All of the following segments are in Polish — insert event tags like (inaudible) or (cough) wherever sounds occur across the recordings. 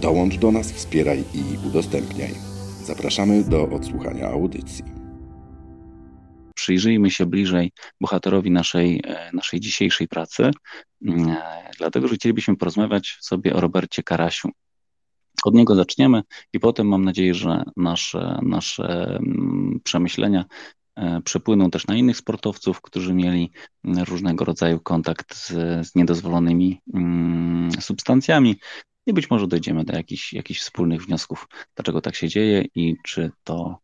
Dołącz do nas, wspieraj i udostępniaj. Zapraszamy do odsłuchania audycji. Przyjrzyjmy się bliżej bohaterowi naszej, e, naszej dzisiejszej pracy, mm, dlatego że chcielibyśmy porozmawiać sobie o Robercie Karasiu. Od niego zaczniemy i potem mam nadzieję, że nasze, nasze mm, przemyślenia e, przepłyną też na innych sportowców, którzy mieli różnego rodzaju kontakt z, z niedozwolonymi mm, substancjami. I być może dojdziemy do jakichś, jakichś wspólnych wniosków, dlaczego tak się dzieje i czy to,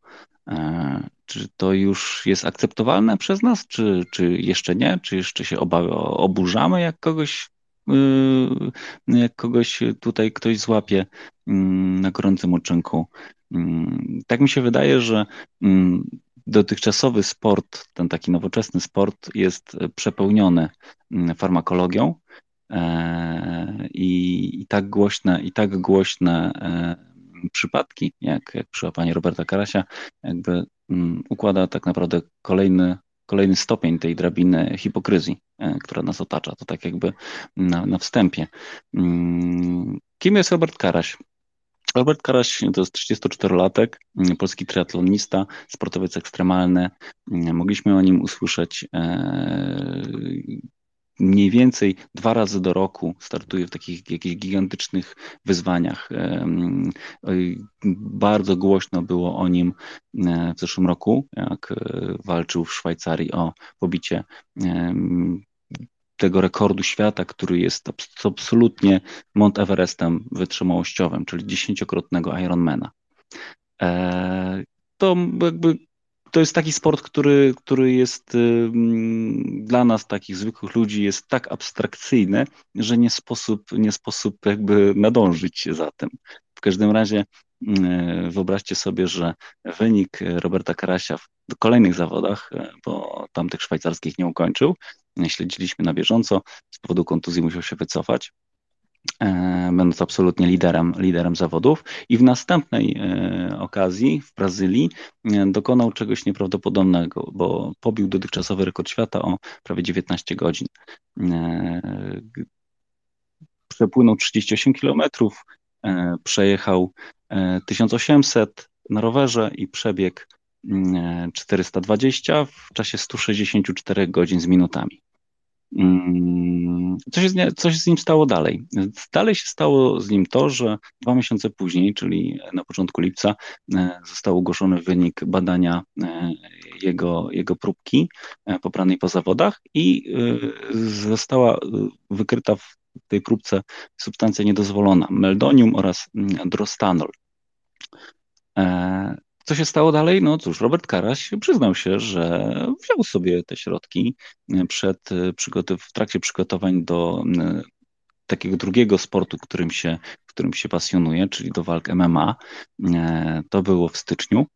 e, czy to już jest akceptowalne przez nas, czy, czy jeszcze nie, czy jeszcze się oburzamy, jak kogoś Y, jak kogoś tutaj ktoś złapie mm, na gorącym uczynku. Mm, tak mi się wydaje, że mm, dotychczasowy sport, ten taki nowoczesny sport jest przepełniony farmakologią e, i, i tak głośne, i tak głośne e, przypadki, jak, jak przyłapanie Roberta Karasia, jakby układa tak naprawdę kolejny kolejny stopień tej drabiny hipokryzji, e, która nas otacza. To tak jakby na, na wstępie. Mm, kim jest Robert Karaś? Robert Karaś to jest 34-latek, mm, polski triatlonista, sportowiec ekstremalny. Mm, mogliśmy o nim usłyszeć e, mniej więcej dwa razy do roku startuje w takich jakichś gigantycznych wyzwaniach. Bardzo głośno było o nim e, w zeszłym roku, jak e, walczył w Szwajcarii o pobicie tego rekordu świata, który jest absolutnie Mount Everestem wytrzymałościowym, czyli dziesięciokrotnego Ironmana. E, to jakby to jest taki sport, który, który jest y, dla nas, takich zwykłych ludzi, jest tak abstrakcyjny, że nie sposób, nie sposób jakby nadążyć się za tym. W każdym razie y, wyobraźcie sobie, że wynik Roberta Karasia w kolejnych zawodach, y, bo tamtych szwajcarskich nie ukończył, śledziliśmy na bieżąco, z powodu kontuzji musiał się wycofać, będąc absolutnie liderem, liderem zawodów. I w następnej e, okazji w Brazylii e, dokonał czegoś nieprawdopodobnego, bo pobił dotychczasowy rekord świata o prawie 19 godzin. Przepłynął 38 kilometrów, przejechał 1800 na rowerze i przebieg 420 w czasie 164 godzin z minutami. Co się, z, co się z nim stało dalej? Dalej się stało z nim to, że dwa miesiące później, czyli na początku lipca, e, został ogłoszony wynik badania e, jego, jego próbki e, popranej po zawodach i została wykryta w tej próbce substancja niedozwolona, meldonium oraz mm, drostanol. Co się stało dalej? No cóż, Robert Karaś przyznał się, że wziął sobie te środki przed przygotow- w trakcie przygotowań do takiego drugiego sportu, którym się, którym się pasjonuje, czyli do walk MMA. E, to było w styczniu.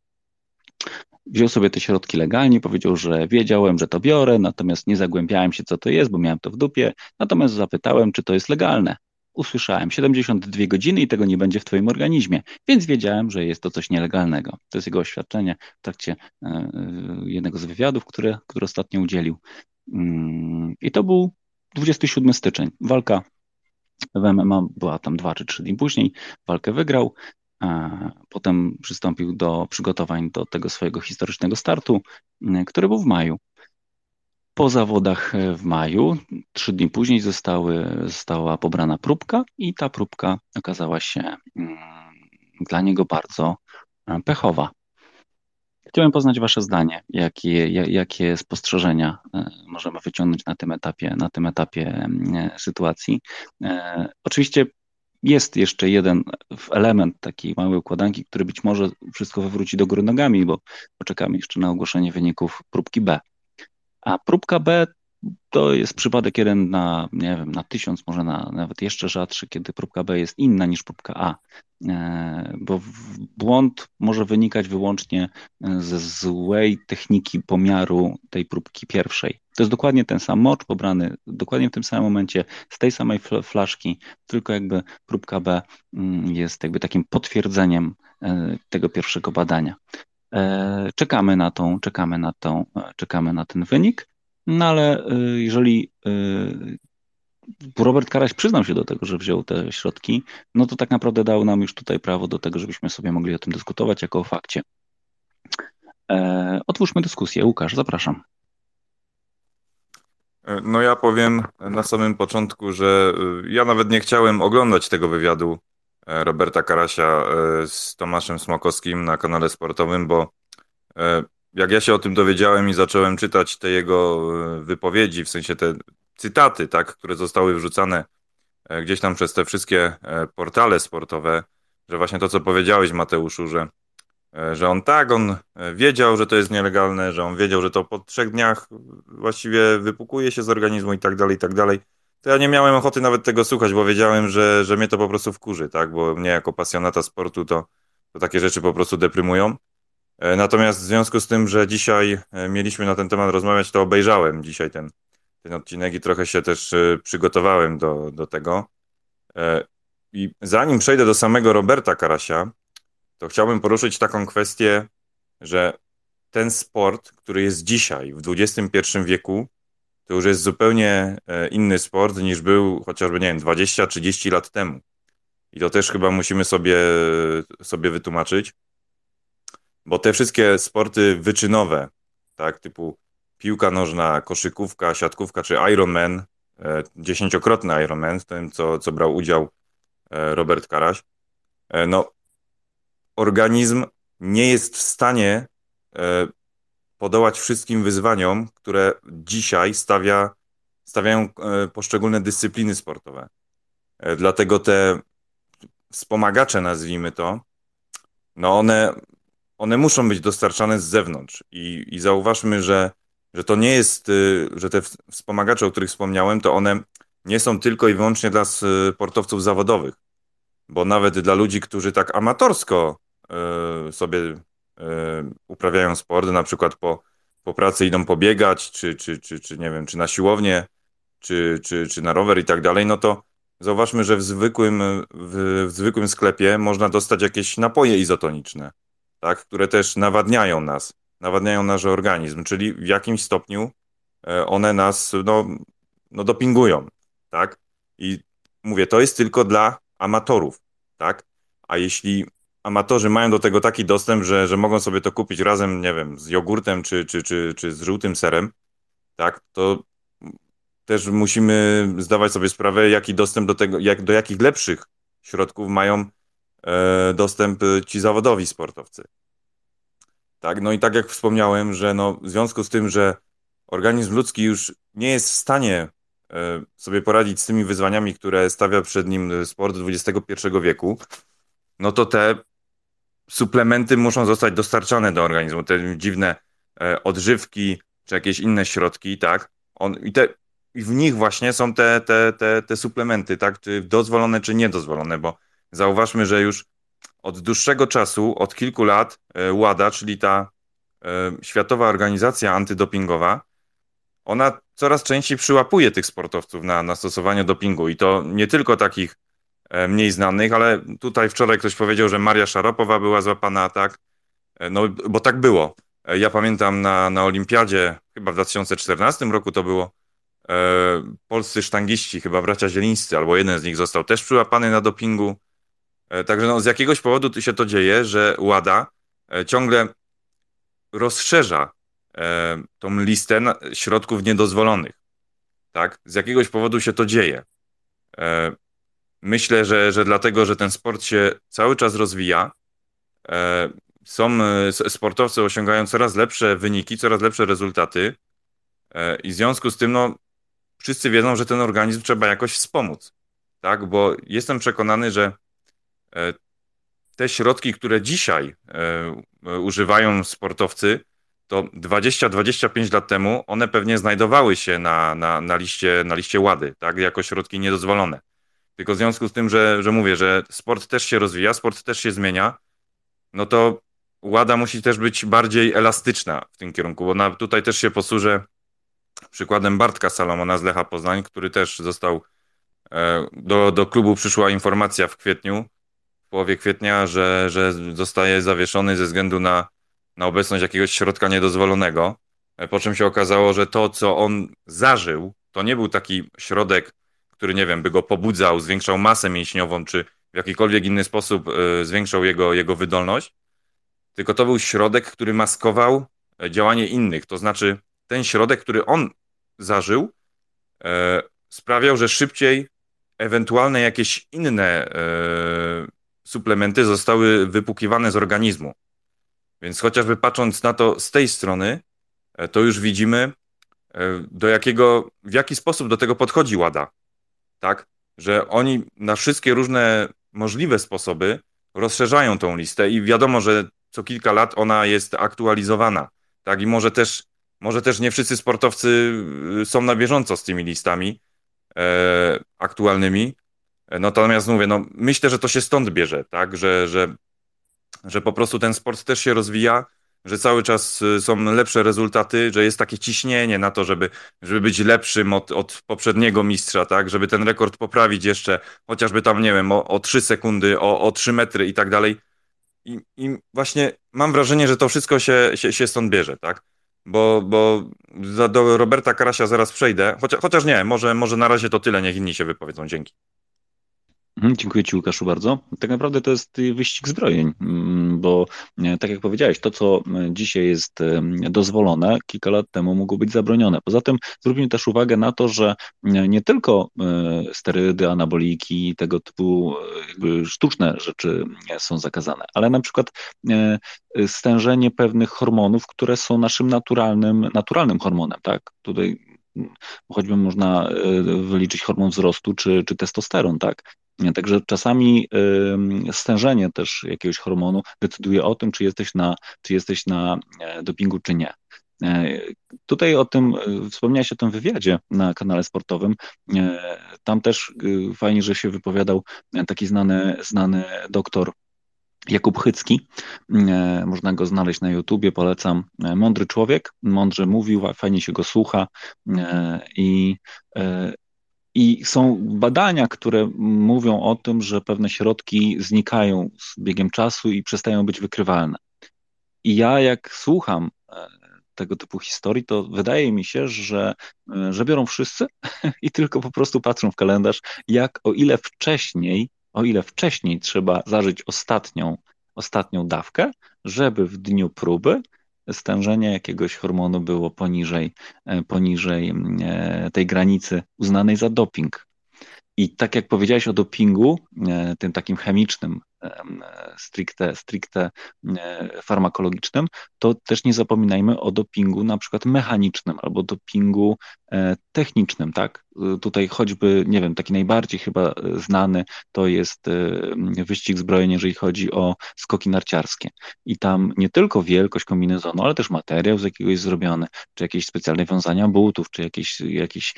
Wziął sobie te środki legalnie, powiedział, że wiedziałem, że to biorę, natomiast nie zagłębiałem się, co to jest, bo miałem to w dupie. Natomiast zapytałem, czy to jest legalne usłyszałem 72 godziny i tego nie będzie w Twoim organizmie, więc wiedziałem, że jest to coś nielegalnego. To jest jego oświadczenie w trakcie e, e, jednego z wywiadów, które, które ostatnio udzielił. Mm, I to był 27 styczeń. Walka w MMA była tam dwa czy trzy dni później. Walkę wygrał. Potem przystąpił do przygotowań do tego swojego historycznego startu, który był w maju. Po zawodach e, w maju, trzy dni później zostały, została pobrana próbka i ta próbka okazała się mm, dla niego bardzo e, pechowa. Chciałem poznać Wasze zdanie, jakie, jakie spostrzeżenia e, możemy wyciągnąć na tym etapie, na tym etapie mm, sytuacji. Oczywiście jest jeszcze jeden element takiej małej układanki, który być może wszystko wywróci do góry nogami, bo poczekamy jeszcze na ogłoszenie wyników próbki B. A próbka B to jest przypadek jeden na, nie wiem, na tysiąc, może na, nawet jeszcze rzadszy, kiedy próbka B jest inna niż próbka A. E, bo błąd może wynikać wyłącznie e, ze złej techniki pomiaru tej próbki pierwszej. To jest dokładnie ten sam mocz pobrany dokładnie w tym samym momencie z tej samej flaszki, tylko jakby próbka B mm, jest jakby takim potwierdzeniem e, tego pierwszego badania. Czekamy na tą, czekamy na tą, czekamy na ten wynik. No ale jeżeli Robert Karaś przyznał się do tego, że wziął te środki, no to tak naprawdę dał nam już tutaj prawo do tego, żebyśmy sobie mogli o tym dyskutować jako o fakcie. E, otwórzmy dyskusję. Łukasz, zapraszam. E, no ja powiem na samym początku, że e, ja nawet nie chciałem oglądać tego wywiadu e, Roberta Karasia z Tomaszem Smokowskim na kanale sportowym, bo jak ja się o tym dowiedziałem i zacząłem czytać te jego wypowiedzi, w sensie te cytaty, tak, które zostały wrzucane e, gdzieś tam przez te wszystkie e, portale sportowe, że właśnie to, co powiedziałeś, Mateuszu, że, e, że on tak, on wiedział, że to jest nielegalne, że on wiedział, że to po trzech dniach właściwie wypukuje się z organizmu i tak dalej, i tak dalej. To ja nie miałem ochoty nawet tego słuchać, bo wiedziałem, że, że mnie to po prostu wkurzy, tak, bo mnie jako pasjonata sportu to, to takie rzeczy po prostu deprymują. Natomiast w związku z tym, że dzisiaj mieliśmy na ten temat rozmawiać, to obejrzałem dzisiaj ten, ten odcinek i trochę się też e, przygotowałem do, do tego. E, I zanim przejdę do samego Roberta Karasia, to chciałbym poruszyć taką kwestię, że ten sport, który jest dzisiaj, w XXI wieku, to już jest zupełnie e, inny sport niż był chociażby, nie wiem, 20-30 lat temu. I to też chyba musimy sobie, sobie wytłumaczyć, bo te wszystkie sporty wyczynowe, tak, typu piłka nożna, koszykówka, siatkówka czy Ironman, e, dziesięciokrotny Ironman, w tym co, co brał udział e, Robert Karaś, no organizm nie jest w stanie podołać wszystkim wyzwaniom, które dzisiaj stawia, stawiają poszczególne dyscypliny sportowe. Dlatego te wspomagacze, nazwijmy to, no one, one muszą być dostarczane z zewnątrz. I, i zauważmy, że że to nie jest, y, że te wspomagacze, o których wspomniałem, to one nie są tylko i wyłącznie dla sportowców zawodowych, bo nawet dla ludzi, którzy tak amatorsko y, sobie uprawiają sport, na przykład po, po pracy idą pobiegać, czy, czy, czy, czy nie wiem, czy na siłownię, czy, czy, czy na rower i tak dalej, no to zauważmy, że w zwykłym, w, w zwykłym sklepie można dostać jakieś napoje izotoniczne, tak, które też nawadniają nas nawadniają nasz organizm, czyli w jakimś stopniu e, one nas no, no dopingują, tak? I mówię, to jest tylko dla amatorów, tak? A jeśli amatorzy mają do tego taki dostęp, że, że mogą sobie to kupić razem, nie wiem, z jogurtem czy, czy, czy, czy z żółtym serem, tak, to też musimy zdawać sobie sprawę, jaki dostęp do tego, jak, do jakich lepszych środków mają e, dostęp ci zawodowi sportowcy. Tak, no i tak jak wspomniałem, że no, w związku z tym, że organizm ludzki już nie jest w stanie e, sobie poradzić z tymi wyzwaniami, które stawia przed nim sport XXI wieku, no to te suplementy muszą zostać dostarczane do organizmu. Te dziwne e, odżywki, czy jakieś inne środki, tak? On, I te, i w nich właśnie są te, te, te, te suplementy, tak? Czy dozwolone, czy niedozwolone, bo zauważmy, że już od dłuższego czasu, od kilku lat, e, WADA, czyli ta e, Światowa Organizacja Antydopingowa, ona coraz częściej przyłapuje tych sportowców na, na stosowanie dopingu i to nie tylko takich e, mniej znanych, ale tutaj wczoraj ktoś powiedział, że Maria Szaropowa była złapana, tak? No, bo tak było. Ja pamiętam na, na Olimpiadzie, chyba w 2014 roku to było, e, polscy sztangiści, chyba bracia Zielińscy, albo jeden z nich został też przyłapany na dopingu. E, także no, z jakiegoś powodu się to dzieje, że WADA e, ciągle rozszerza e, tą listę środków niedozwolonych. Tak? Z jakiegoś powodu się to dzieje. Myślę, że, że dlatego, że ten sport się cały czas rozwija. Są sportowcy osiągają coraz lepsze wyniki, coraz lepsze rezultaty. I w związku z tym, no, wszyscy wiedzą, że ten organizm trzeba jakoś wspomóc. Tak? Bo jestem przekonany, że E, te środki, które dzisiaj e, używają sportowcy, to 20-25 lat temu one pewnie znajdowały się na, na, na, liście, na liście łady, tak, jako środki niedozwolone. Tylko w związku z tym, że, że mówię, że sport też się rozwija, sport też się zmienia, no to łada musi też być bardziej elastyczna w tym kierunku, bo na, tutaj też się posłużę przykładem Bartka Salomona z Lecha Poznań, który też został, e, do, do klubu przyszła informacja w kwietniu, w połowie kwietnia, że, że zostaje zawieszony ze względu na, na obecność jakiegoś środka niedozwolonego, e, po czym się okazało, że to, co on zażył, to nie był taki środek, który, nie wiem, by go pobudzał, zwiększał masę mięśniową, czy w jakikolwiek inny sposób e, zwiększał jego, jego wydolność, tylko to był środek, który maskował działanie innych. To znaczy, ten środek, który on zażył, e, sprawiał, że szybciej ewentualne jakieś inne e, suplementy zostały wypukiwane z organizmu. Więc chociażby patrząc na to z tej strony, e, to już widzimy, e, do jakiego, w jaki sposób do tego podchodzi WADA. Tak? Że oni na wszystkie różne możliwe sposoby rozszerzają tą listę i wiadomo, że co kilka lat ona jest aktualizowana. Tak, i może też może też nie wszyscy sportowcy y, są na bieżąco z tymi listami e, aktualnymi. E, natomiast mówię, no, myślę, że to się stąd bierze, tak, że, że, że po prostu ten sport też się rozwija, że cały czas y, są lepsze rezultaty, że jest takie ciśnienie na to, żeby, żeby być lepszym od, od poprzedniego mistrza, tak, żeby ten rekord poprawić jeszcze, chociażby tam, nie wiem, o, o 3 sekundy, o, o 3 metry i tak dalej. I, I właśnie mam wrażenie, że to wszystko się, się, się stąd bierze, tak bo, bo do Roberta Karasia zaraz przejdę, chociaż, chociaż nie, może, może na razie to tyle, niech inni się wypowiedzą. Dzięki. Mhm, dziękuję Ci, Łukaszu, bardzo. Tak naprawdę to jest wyścig zbrojeń, mm, bo e, tak jak powiedziałeś, to, co e, dzisiaj jest e, dozwolone, kilka lat temu mogło być zabronione. Poza tym zwróćmy też uwagę na to, że nie tylko sterydy, anaboliki, tego typu sztuczne rzeczy są zakazane, ale na przykład stężenie pewnych hormonów, które są naszym naturalnym, naturalnym hormonem, tak? Tutaj choćby można wyliczyć hormon wzrostu czy, czy testosteron, tak? Także czasami stężenie też jakiegoś hormonu decyduje o tym, czy jesteś na, czy jesteś na e, dopingu, czy nie. E, tutaj o tym, e, wspomniałeś o tym wywiadzie na kanale sportowym. Tam też fajnie, że się wypowiadał taki znany, znany doktor Jakub Chycki. Można go znaleźć na YouTubie, polecam. Mądry człowiek, mądrze mówił, fajnie się go słucha i i są badania, które mówią o tym, że pewne środki znikają z biegiem czasu i przestają być wykrywalne. I ja, jak słucham e, tego typu historii, to wydaje mi się, że, e, że biorą wszyscy (laughs) i tylko po prostu patrzą w kalendarz, jak o ile wcześniej, o ile wcześniej trzeba zażyć ostatnią, ostatnią dawkę, żeby w dniu próby stężenie jakiegoś hormonu było poniżej, e, poniżej e, tej granicy uznanej za doping. I tak jak powiedziałeś o dopingu, e, tym takim chemicznym, stricte, stricte farmakologicznym, to też nie zapominajmy o dopingu na przykład mechanicznym albo dopingu technicznym, tak? Tutaj choćby, nie wiem, taki najbardziej chyba znany to jest wyścig zbrojeń, jeżeli chodzi o skoki narciarskie. I tam nie tylko wielkość kombinezonu, ale też materiał z jakiegoś zrobiony, czy jakieś specjalne wiązania butów, czy jakieś, jakieś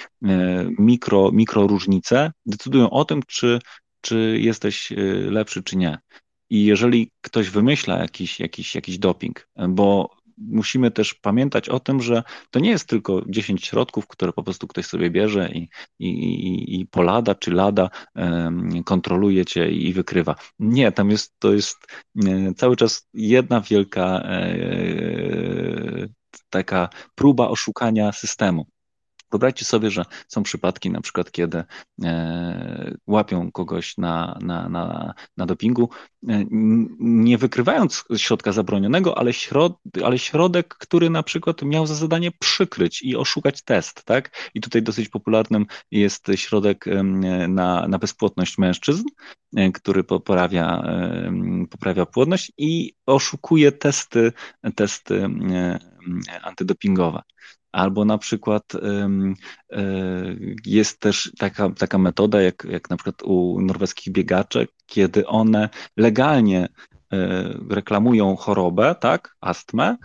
mikro, mikro różnice decydują o tym, czy, czy jesteś lepszy, czy nie. I jeżeli ktoś wymyśla jakiś, jakiś, jakiś doping, bo musimy też pamiętać o tym, że to nie jest tylko 10 środków, które po prostu ktoś sobie bierze i, i, i polada czy lada kontroluje cię i wykrywa. Nie, tam jest, to jest e, cały czas jedna wielka e, taka próba oszukania systemu. Wyobraźcie sobie, że są przypadki, na przykład, kiedy e, łapią kogoś na, na, na, na dopingu, e, nie wykrywając środka zabronionego, ale, środ, ale środek, który na przykład miał za zadanie przykryć i oszukać test, tak? I tutaj dosyć popularnym jest środek na, na bezpłodność mężczyzn, e, który poprawia, poprawia płodność i oszukuje testy, testy antydopingowe. Albo na przykład e, jest też taka, taka metoda, jak, jak na przykład u norweskich biegaczek, kiedy one legalnie reklamują chorobę, tak, astmę,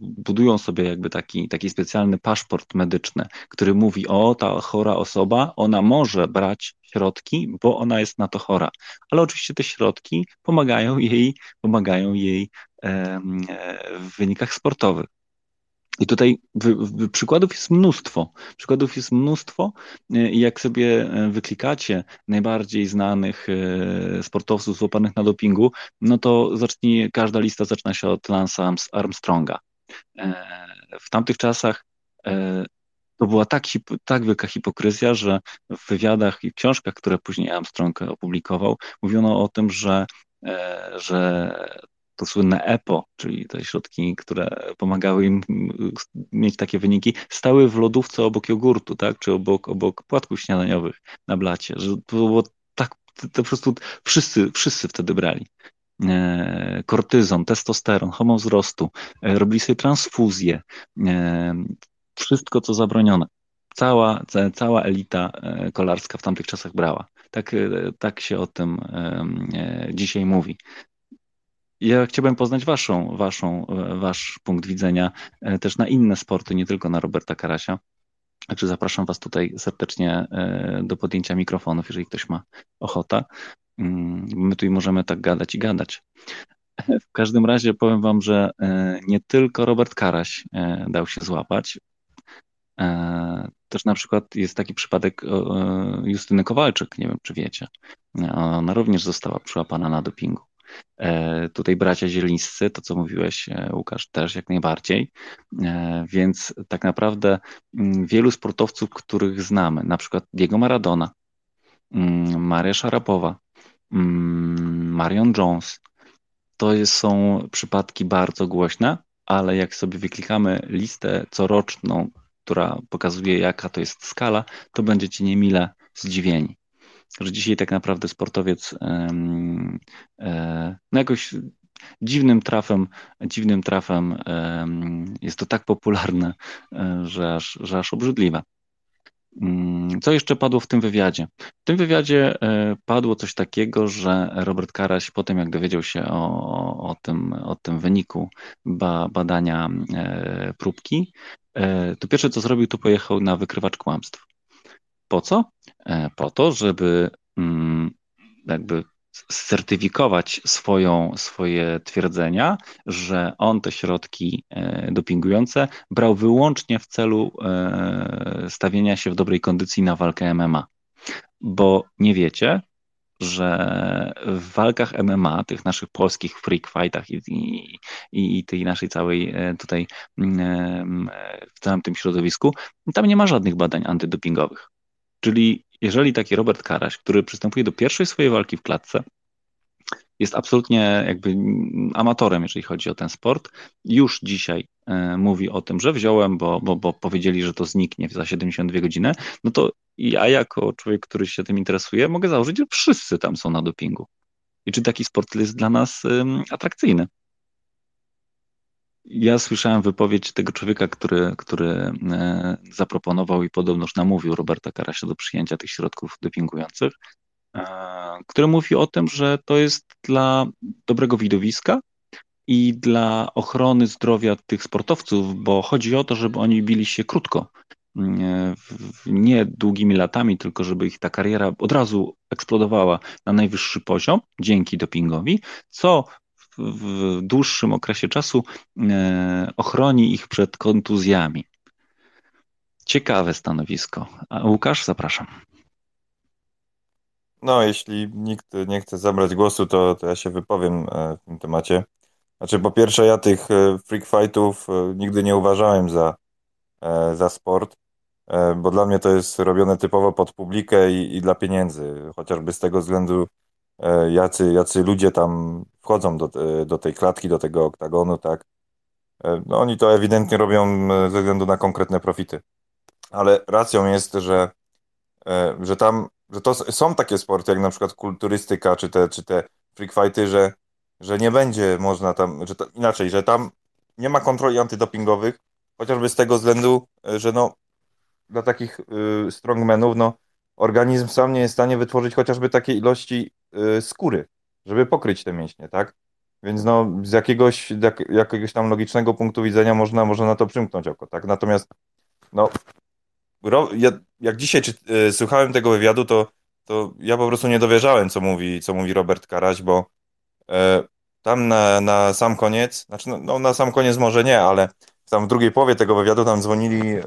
budują sobie jakby taki, taki specjalny paszport medyczny, który mówi, o, ta chora osoba, ona może brać środki, bo ona jest na to chora. Ale oczywiście te środki pomagają jej, pomagają jej w wynikach sportowych. I tutaj przykładów jest mnóstwo. Przykładów jest mnóstwo. E, I jak sobie e, wyklikacie najbardziej znanych e, sportowców złapanych na dopingu, no to zacznij, każda lista zaczyna się od Lance'a Armstronga. W tamtych czasach to była tak, tak wielka hipokryzja, że w wywiadach i książkach, które później Armstrong opublikował, mówiono o tym, że, że to słynne EPO, czyli te środki, które pomagały im mieć takie wyniki, stały w lodówce obok jogurtu, tak, czy obok, obok płatków śniadaniowych na blacie, że to było tak, to po prostu wszyscy, wszyscy wtedy brali. E, kortyzon, testosteron, hormon wzrostu, e, robili sobie transfuzje, e, wszystko co zabronione. Cała, cała elita kolarska w tamtych czasach brała. Tak, tak się o tym dzisiaj mówi. Ja chciałbym poznać waszą, waszą, e, wasz punkt widzenia e, też na inne sporty, nie tylko na Roberta Karasia. Także zapraszam was tutaj serdecznie e, do podjęcia mikrofonów, jeżeli ktoś ma ochotę. Mm, my tu możemy tak gadać i gadać. W każdym razie powiem wam, że nie tylko Robert Karaś dał się złapać. Też na przykład jest taki przypadek Justyny Kowalczyk, nie wiem czy wiecie. Ona również została przyłapana na dopingu. E, tutaj bracia zielińscy, to co mówiłeś, e, Łukasz, też jak najbardziej. E, więc tak naprawdę mm, wielu sportowców, których znamy, na przykład Diego Maradona, mm, Maria Szarapowa, mm, Marion Jones, to są przypadki bardzo głośne, ale jak sobie wyklikamy listę coroczną, która pokazuje, jaka to jest skala, to będziecie niemile zdziwieni że dzisiaj tak naprawdę sportowiec e, no jakoś dziwnym trafem, dziwnym trafem jest to tak popularne, e, że aż, że aż obrzydliwe. Mm, co jeszcze padło w tym wywiadzie? W tym wywiadzie e, padło coś takiego, że Robert Karaś, potem jak dowiedział się o, o, tym, o tym wyniku ba, badania próbki, to pierwsze co zrobił, to pojechał na wykrywacz kłamstw. Po co? E, po to, żeby mm, jakby certyfikować swoją, swoje twierdzenia, że on te środki e, dopingujące brał wyłącznie w celu e, stawienia się w dobrej kondycji na walkę MMA. Bo nie wiecie, że w walkach MMA, tych naszych polskich freak fightach i, i, i tej naszej całej tutaj mm, w całym tym środowisku, tam nie ma żadnych badań antydopingowych. Czyli jeżeli taki Robert Karaś, który przystępuje do pierwszej swojej walki w klatce, jest absolutnie jakby amatorem, jeżeli chodzi o ten sport, już dzisiaj e, mówi o tym, że wziąłem, bo, bo, bo powiedzieli, że to zniknie za 72 godziny, no to ja jako człowiek, który się tym interesuje, mogę założyć, że wszyscy tam są na dopingu. I czy taki sport jest dla nas atrakcyjny? Ja słyszałem wypowiedź tego człowieka, który, który e, zaproponował i podobnoż namówił Roberta Karasia do przyjęcia tych środków dopingujących, e, który mówi o tym, że to jest dla dobrego widowiska i dla ochrony zdrowia tych sportowców, bo chodzi o to, żeby oni bili się krótko, e, nie długimi latami, tylko żeby ich ta kariera od razu eksplodowała na najwyższy poziom dzięki dopingowi, co w dłuższym okresie czasu e, ochroni ich przed kontuzjami. Ciekawe stanowisko. A Łukasz, zapraszam. No, jeśli nikt nie chce zabrać głosu, to, to ja się wypowiem e, w tym temacie. Znaczy, po pierwsze, ja tych e, freak fightów nigdy nie uważałem za, za sport, bo dla mnie to jest robione typowo pod publikę i, i dla pieniędzy. Chociażby z tego względu, jacy, jacy ludzie tam wchodzą do, e, do tej klatki, do tego oktagonu, tak. E, no oni to ewidentnie robią ze względu na konkretne profity. Ale racją jest, że, że tam, że to są takie sporty, jak na przykład kulturystyka, czy te, czy te freak fighty, że, że nie będzie można tam, że to, inaczej, że tam nie ma kontroli antydopingowych, chociażby z tego względu, że no, dla takich y, strongmenów, no, organizm sam nie jest w stanie wytworzyć chociażby takiej ilości skóry, żeby pokryć te mięśnie, tak? więc no, z jakiegoś, jak, jakiegoś tam logicznego punktu widzenia można, można na to przymknąć oko, tak? Natomiast no, ja, jak dzisiaj czy, y, słuchałem tego wywiadu, to, to ja po prostu nie dowierzałem, co mówi, co mówi Robert Karaś, bo e, tam na, na sam koniec, znaczy no, no, na sam koniec może nie, ale tam w drugiej połowie tego wywiadu tam dzwonili e,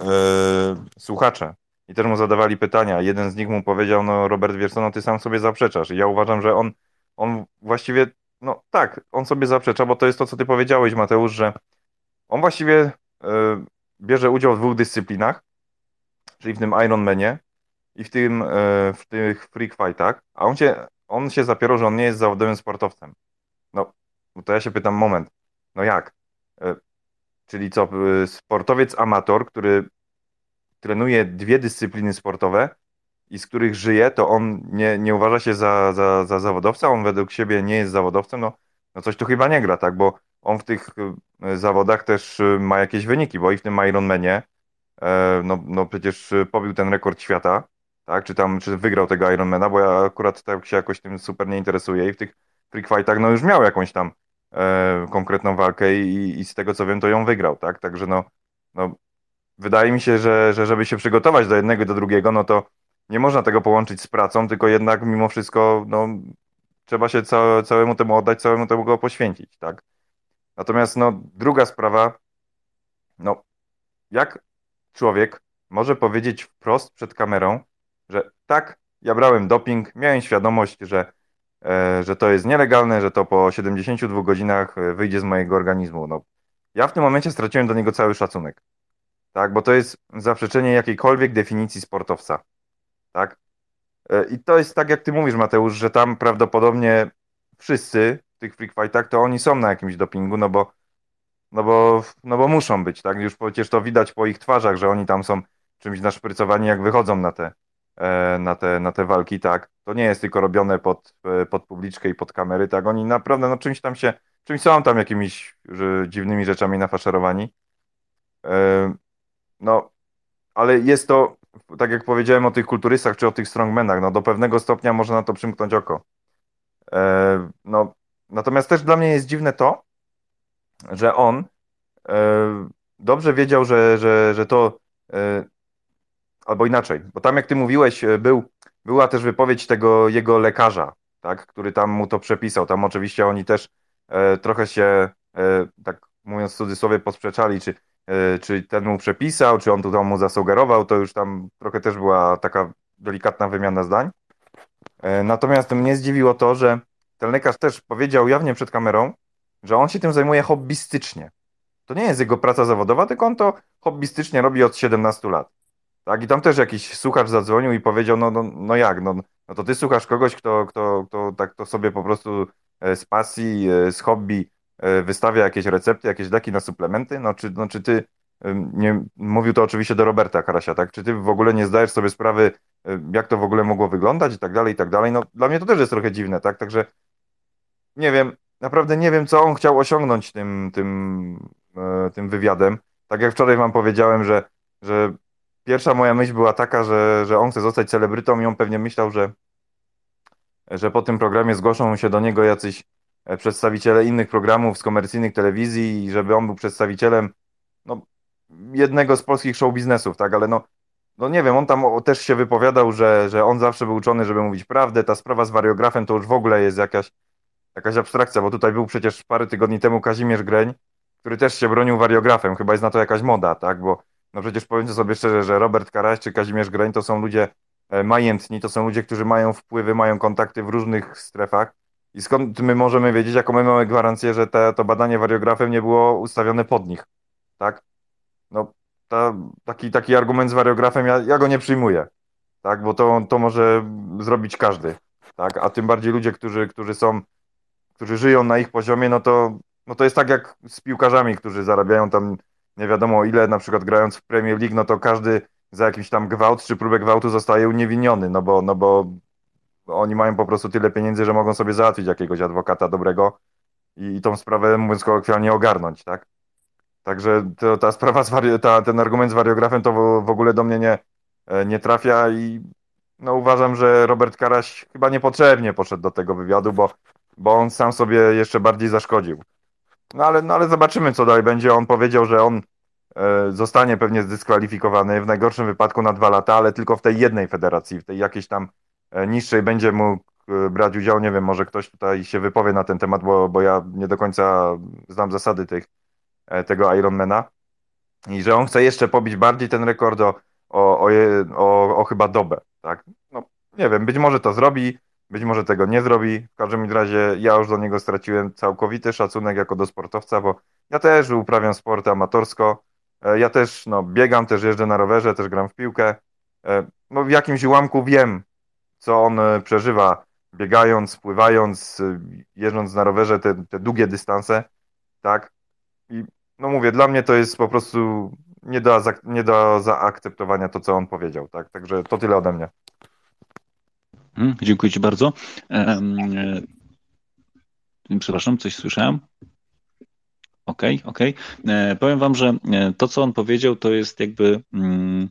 słuchacze i też mu zadawali pytania. Jeden z nich mu powiedział, no Robert, co, no ty sam sobie zaprzeczasz. I ja uważam, że on, on właściwie, no tak, on sobie zaprzecza, bo to jest to, co ty powiedziałeś, Mateusz, że on właściwie e, bierze udział w dwóch dyscyplinach, czyli w tym Ironmanie i w tym, e, w tych freak fightach, a on się, on się zapierał, że on nie jest zawodowym sportowcem. No, to ja się pytam, moment, no jak? E, czyli co, sportowiec amator, który trenuje dwie dyscypliny sportowe i z których żyje, to on nie, nie uważa się za, za, za zawodowca, on według siebie nie jest zawodowcem, no, no coś tu chyba nie gra, tak, bo on w tych zawodach też ma jakieś wyniki, bo i w tym Ironmanie E, no, no przecież pobił ten rekord świata, tak? Czy tam, czy wygrał tego Ironmana, bo ja akurat tak się jakoś tym super nie interesuję i w tych freak fightach no już miał jakąś tam e, konkretną walkę i, i z tego co wiem to ją wygrał, tak? Także no, no wydaje mi się, że, że żeby się przygotować do jednego i do drugiego, no to nie można tego połączyć z pracą, tylko jednak mimo wszystko no, trzeba się ca całemu temu oddać, całemu temu go poświęcić, tak? Natomiast no, druga sprawa, no jak człowiek może powiedzieć wprost przed kamerą, że tak, ja brałem doping, miałem świadomość, że, e, że to jest nielegalne, że to po 72 godzinach e, wyjdzie z mojego organizmu. No, ja w tym momencie straciłem do niego cały szacunek, tak, bo to jest zaprzeczenie jakiejkolwiek definicji sportowca, tak. E, I to jest tak, jak ty mówisz, Mateusz, że tam prawdopodobnie wszyscy w tych freak fightach, to oni są na jakimś dopingu, no bo no bo, no bo muszą być, tak? Już przecież to widać po ich twarzach, że oni tam są czymś naszprycowani, jak wychodzą na te, e, na te, na te walki, tak? To nie jest tylko robione pod, e, pod publiczkę i pod kamery, tak? Oni naprawdę no, czymś tam się, czymś są tam jakimiś że, dziwnymi rzeczami nafaszerowani. E, no, ale jest to, tak jak powiedziałem o tych kulturystach czy o tych strongmenach, no do pewnego stopnia można na to przymknąć oko. No, natomiast też dla mnie jest dziwne to, że on e, dobrze wiedział, że, że, że to e, albo inaczej, bo tam jak ty mówiłeś, e, był, była też wypowiedź tego jego lekarza, tak, który tam mu to przepisał. Tam oczywiście oni też trochę się, tak mówiąc w cudzysłowie, posprzeczali, czy, czy ten mu przepisał, czy on tu mu zasugerował, to już tam trochę też była taka delikatna wymiana zdań. Natomiast mnie zdziwiło to, że ten lekarz też powiedział jawnie przed kamerą, że on się tym zajmuje hobbystycznie. To nie jest jego praca zawodowa, tylko on to hobbystycznie robi od 17 lat. Tak, i tam też jakiś słuchacz zadzwonił i powiedział, no, no, no jak, no, no to ty słuchasz kogoś, kto, kto, kto tak to sobie po prostu e, z pasji, e, z hobby e, wystawia jakieś recepty, jakieś deki na suplementy, no czy, no, czy ty, nie, mówił to oczywiście do Roberta Karasia, tak, czy ty w ogóle nie zdajesz sobie sprawy, jak to w ogóle mogło wyglądać i tak dalej, i tak dalej, no dla mnie to też jest trochę dziwne, tak, także nie wiem, naprawdę nie wiem, co on chciał osiągnąć tym, tym, e, tym wywiadem. Tak jak wczoraj wam powiedziałem, że, że pierwsza moja myśl była taka, że, że on chce zostać celebrytą i on pewnie myślał, że, że po tym programie zgłoszą się do niego jacyś e, przedstawiciele innych programów z komercyjnych telewizji i żeby on był przedstawicielem no, jednego z polskich show biznesów, tak, ale no, no nie wiem, on tam też się wypowiadał, że, że on zawsze był uczony, żeby mówić prawdę, ta sprawa z wariografem to już w ogóle jest jakaś jakaś abstrakcja, bo tutaj był przecież parę tygodni temu Kazimierz Greń, który też się bronił wariografem, chyba jest na to jakaś moda, tak, bo no przecież powiedzmy sobie szczerze, że Robert Karaś czy Kazimierz Greń to są ludzie e, majętni, to są ludzie, którzy mają wpływy, mają kontakty w różnych strefach i skąd my możemy wiedzieć, jaką my mamy gwarancję, że te, to badanie wariografem nie było ustawione pod nich, tak? No, ta, taki, taki argument z wariografem, ja, ja go nie przyjmuję, tak, bo to, to może zrobić każdy, tak, a tym bardziej ludzie, którzy, którzy są którzy żyją na ich poziomie, no to, no to jest tak jak z piłkarzami, którzy zarabiają tam nie wiadomo ile, na przykład grając w Premier League, no to każdy za jakiś tam gwałt czy próbę gwałtu zostaje uniewinniony, no bo, no bo oni mają po prostu tyle pieniędzy, że mogą sobie załatwić jakiegoś adwokata dobrego i, i tą sprawę, mówiąc kolokwialnie, ogarnąć, tak? Także to, ta sprawa, ta, ten argument z wariografem to w, w ogóle do mnie nie, e, nie trafia i no uważam, że Robert Karaś chyba niepotrzebnie poszedł do tego wywiadu, bo bo on sam sobie jeszcze bardziej zaszkodził. No ale, no ale zobaczymy, co dalej będzie. On powiedział, że on e, zostanie pewnie zdyskwalifikowany w najgorszym wypadku na dwa lata, ale tylko w tej jednej federacji, w tej jakiejś tam niższej będzie mógł e, brać udział. Nie wiem, może ktoś tutaj się wypowie na ten temat, bo, bo ja nie do końca znam zasady tych, e, tego Ironmana. I że on chce jeszcze pobić bardziej ten rekord o, o, o, o, chyba dobę, tak? No, nie wiem, być może to zrobi, być może tego nie zrobi. W każdym razie ja już do niego straciłem całkowity szacunek jako do sportowca, bo ja też uprawiam sport amatorsko. E, Ja też no, biegam, też jeżdżę na rowerze, też gram w piłkę. E, No, w jakimś ułamku wiem, co on e, przeżywa, biegając, pływając, e, jeżdżąc na rowerze te, te długie dystanse, tak? I no mówię, dla mnie to jest po prostu nie do, nie do zaakceptowania to, co on powiedział, tak? Także to tyle ode mnie. Mhm, Dziękuję Ci bardzo. E, Przepraszam, coś słyszałem? Okej, okej. E, Powiem Wam, że to, co on powiedział, to jest jakby mm,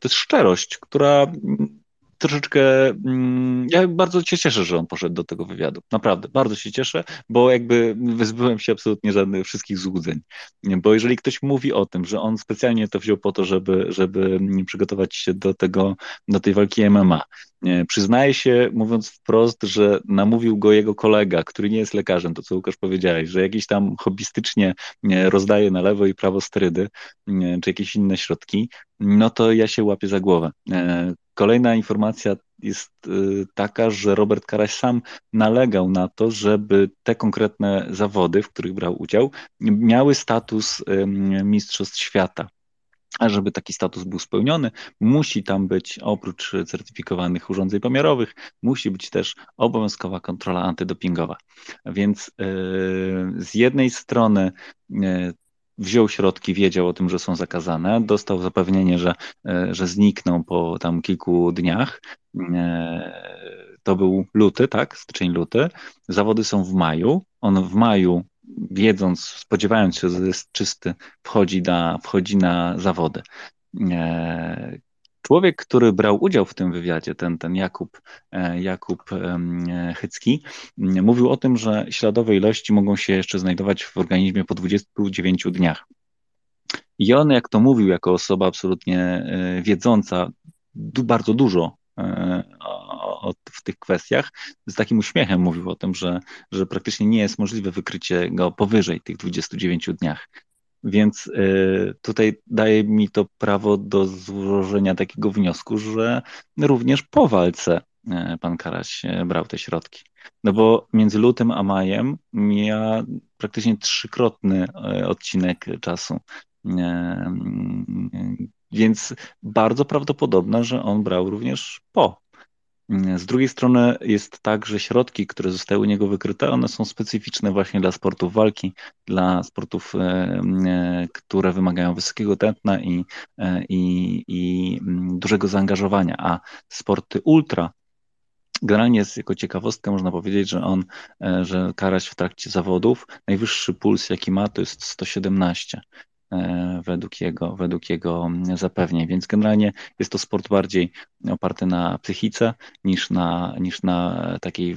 to jest szczerość, która mm, troszeczkę. mm, Ja bardzo się cieszę, że on poszedł do tego wywiadu. Naprawdę, bardzo się cieszę, bo jakby wyzbyłem się absolutnie żadnych wszystkich złudzeń. Bo jeżeli ktoś mówi o tym, że on specjalnie to wziął po to, żeby, żeby przygotować się do tego, do tej walki MMA, nie, Przyznaję się, mówiąc wprost, że namówił go jego kolega, który nie jest lekarzem, to co Łukasz powiedziałeś, że jakiś tam hobbystycznie nie, rozdaje na lewo i prawo sterydy, nie, czy jakieś inne środki, no to ja się łapię za głowę. Kolejna informacja jest y, taka, że Robert Karaś sam nalegał na to, żeby te konkretne zawody, w których brał udział, miały status Mistrzostw Świata. A żeby taki status był spełniony, musi tam być oprócz certyfikowanych urządzeń pomiarowych, musi być też obowiązkowa kontrola antydopingowa. Więc yy, z jednej strony yy, wziął środki, wiedział o tym, że są zakazane, dostał zapewnienie, że, yy, że znikną po tam kilku dniach. To był luty, tak? Styczeń, luty. Zawody są w maju. On w maju wiedząc, spodziewając się, że jest czysty, wchodzi na, wchodzi na zawody. Człowiek, który brał udział w tym wywiadzie, ten, ten Jakub, e, Jakub Hycki, mówił o tym, że śladowe ilości mogą się jeszcze znajdować w organizmie po 29 dniach. I on, jak to mówił, jako osoba absolutnie e, wiedząca bardzo dużo e, w tych kwestiach, z takim uśmiechem mówił o tym, że, że praktycznie nie jest możliwe wykrycie go powyżej tych 29 dniach. Więc y, tutaj daje mi to prawo do złożenia takiego wniosku, że również po walce y, pan Karaś y, brał te środki. No bo między lutym a majem mija praktycznie trzykrotny odcinek czasu. Więc bardzo prawdopodobne, że on brał również po. Z drugiej strony jest tak, że środki, które zostały u niego wykryte, one są specyficzne właśnie dla sportów walki, dla sportów, e, e, które wymagają wysokiego tętna i, e, i, i mm, dużego zaangażowania, a sporty ultra, Generalnie jest jako ciekawostkę można powiedzieć, że on, że Karaś w trakcie zawodów, najwyższy puls jaki ma to jest 117 według jego, według jego zapewnień. Więc generalnie jest to sport bardziej oparty na psychice niż na, niż na takiej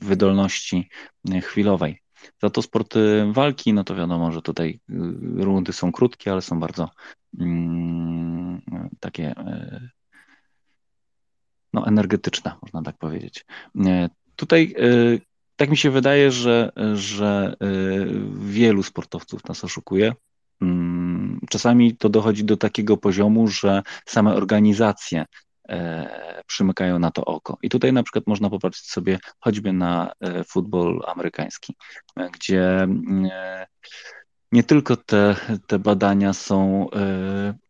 wydolności chwilowej. Za to sporty walki, no to wiadomo, że tutaj rundy są krótkie, ale są bardzo mm, takie no, energetyczne, można tak powiedzieć. Tutaj tak mi się wydaje, że, że wielu sportowców nas oszukuje. Czasami to dochodzi do takiego poziomu, że same organizacje przymykają na to oko. I tutaj na przykład można popatrzeć sobie choćby na futbol amerykański, gdzie nie tylko te, te badania są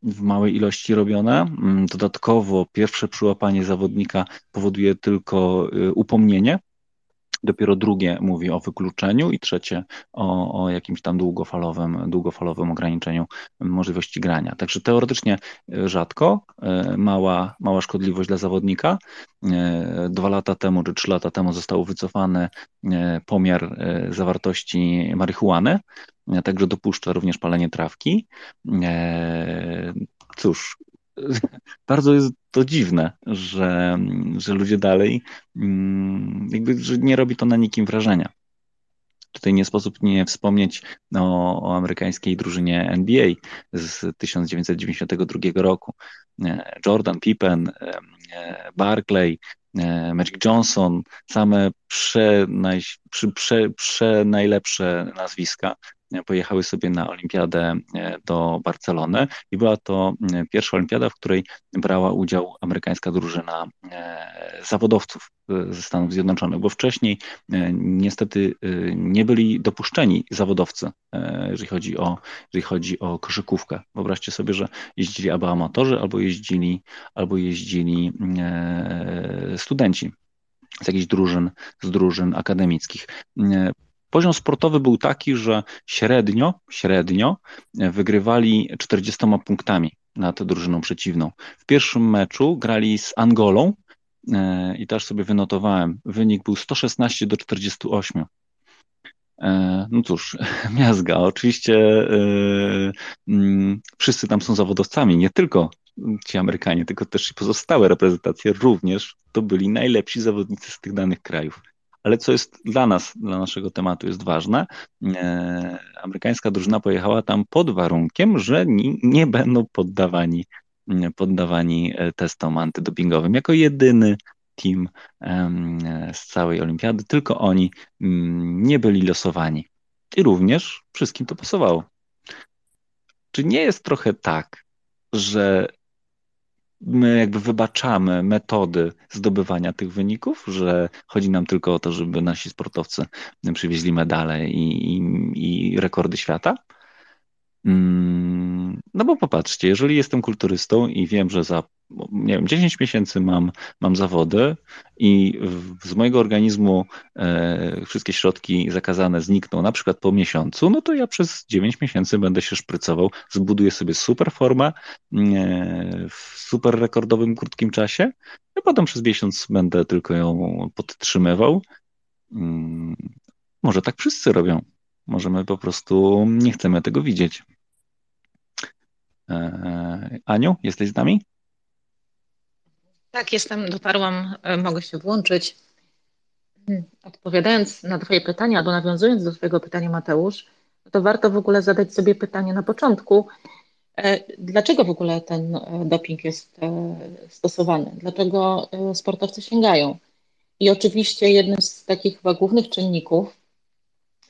w małej ilości robione, dodatkowo pierwsze przyłapanie zawodnika powoduje tylko upomnienie, dopiero drugie mówi o wykluczeniu i trzecie o, o, jakimś tam długofalowym, długofalowym ograniczeniu możliwości grania. Także teoretycznie rzadko, mała, mała szkodliwość dla zawodnika. Dwa lata temu czy trzy lata temu został wycofany pomiar zawartości marihuany, także dopuszcza również palenie trawki. Cóż, (laughs) bardzo jest to dziwne, że, że ludzie dalej, mm, jakby, że nie robi to na nikim wrażenia. Tutaj nie sposób nie wspomnieć o, o amerykańskiej drużynie NBA z 1992 roku. E, Jordan, Pippen, e, e, Barclay, Magic Johnson, same prze, naj, prze, prze, prze najlepsze nazwiska pojechały sobie na olimpiadę e, do Barcelony i była to e, pierwsza olimpiada, w której brała udział amerykańska drużyna e, zawodowców ze Stanów Zjednoczonych, bo wcześniej niestety nie byli dopuszczeni zawodowcy, jeżeli chodzi o, jeżeli chodzi o koszykówkę. Wyobraźcie sobie, że jeździli albo amatorzy, albo jeździli, albo jeździli studenci z jakichś drużyn, z drużyn akademickich. Poziom sportowy był taki, że średnio, średnio wygrywali 40 punktami nad drużyną przeciwną. W pierwszym meczu grali z Angolą e, i też sobie wynotowałem. Wynik był 116 do 48. E, no cóż, (laughs) miazga. Oczywiście yy, wszyscy tam są zawodowcami, nie tylko ci Amerykanie, tylko też i pozostałe reprezentacje również to byli najlepsi zawodnicy z tych danych krajów. Ale co jest dla nas, dla naszego tematu jest ważne, e, amerykańska drużyna pojechała tam pod warunkiem, że nie, nie będą poddawani, poddawani e, testom antydopingowym. Jako jedyny team z całej olimpiady, tylko oni nie byli losowani. I również wszystkim to pasowało. Czy nie jest trochę tak, że my jakby wybaczamy metody zdobywania tych wyników, że chodzi nam tylko o to, żeby nasi sportowcy przywieźli medale i, i, i rekordy świata. Mm, no bo popatrzcie, jeżeli jestem kulturystą i wiem, że za nie wiem, 10 miesięcy mam, mam zawody i z mojego organizmu e, wszystkie środki zakazane znikną na przykład po miesiącu, no to ja przez 9 miesięcy będę się szprycował, zbuduję sobie super formę e, w super rekordowym krótkim czasie, a potem przez miesiąc będę tylko ją podtrzymywał. Mm, może tak wszyscy robią. Może my po prostu nie chcemy tego widzieć. E, Aniu, jesteś z nami? Tak, jestem, dotarłam, e, mogę się włączyć. Hmm, odpowiadając na Twoje pytania, albo nawiązując do Twojego pytania, Mateusz, to warto w ogóle zadać sobie pytanie na początku, e, dlaczego w ogóle ten doping jest stosowany? Dlaczego sportowcy sięgają? I oczywiście jednym z takich chyba głównych czynników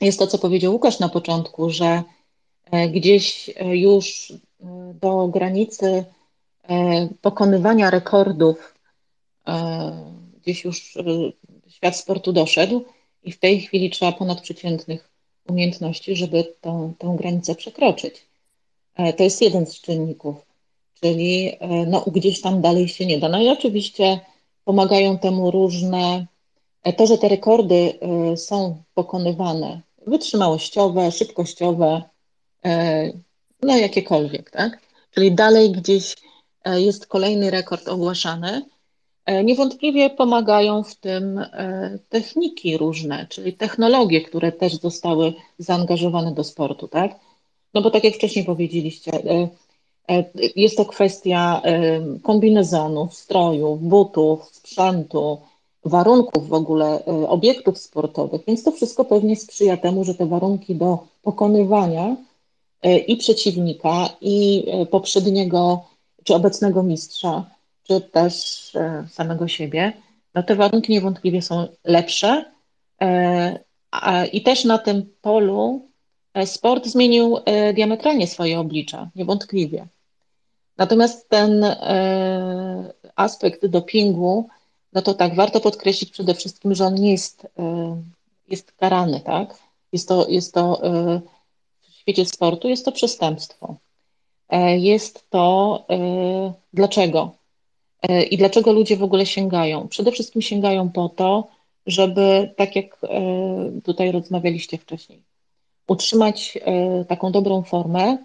jest to, co powiedział Łukasz na początku, że gdzieś już do granicy e, pokonywania rekordów e, gdzieś już e, świat sportu doszedł i w tej chwili trzeba ponadprzeciętnych umiejętności, żeby tą, tą granicę przekroczyć. To jest jeden z czynników, czyli no, gdzieś tam dalej się nie da. No i oczywiście pomagają temu różne, to, że te rekordy są pokonywane, wytrzymałościowe, szybkościowe, no jakiekolwiek, tak? Czyli dalej gdzieś e, jest kolejny rekord ogłaszany. E, niewątpliwie pomagają w tym e, techniki różne, czyli technologie, które też zostały zaangażowane do sportu, tak? No bo tak jak wcześniej powiedzieliście, jest to kwestia kombinezonów, strojów, butów, sprzętu, warunków w ogóle obiektów sportowych, więc to wszystko pewnie sprzyja temu, że te warunki do pokonywania E, i przeciwnika, i e, poprzedniego, czy obecnego mistrza, czy też e, samego siebie, no te warunki niewątpliwie są lepsze. I też na tym polu sport zmienił diametralnie swoje oblicza, niewątpliwie. Natomiast ten aspekt dopingu, no to tak, warto podkreślić przede wszystkim, że on nie jest, jest karany, tak? Jest to, jest to świecie sportu, jest to przestępstwo. E, jest to e, dlaczego? E, I dlaczego ludzie w ogóle sięgają? Przede wszystkim sięgają po to, żeby, tak jak tutaj rozmawialiście wcześniej, utrzymać taką dobrą formę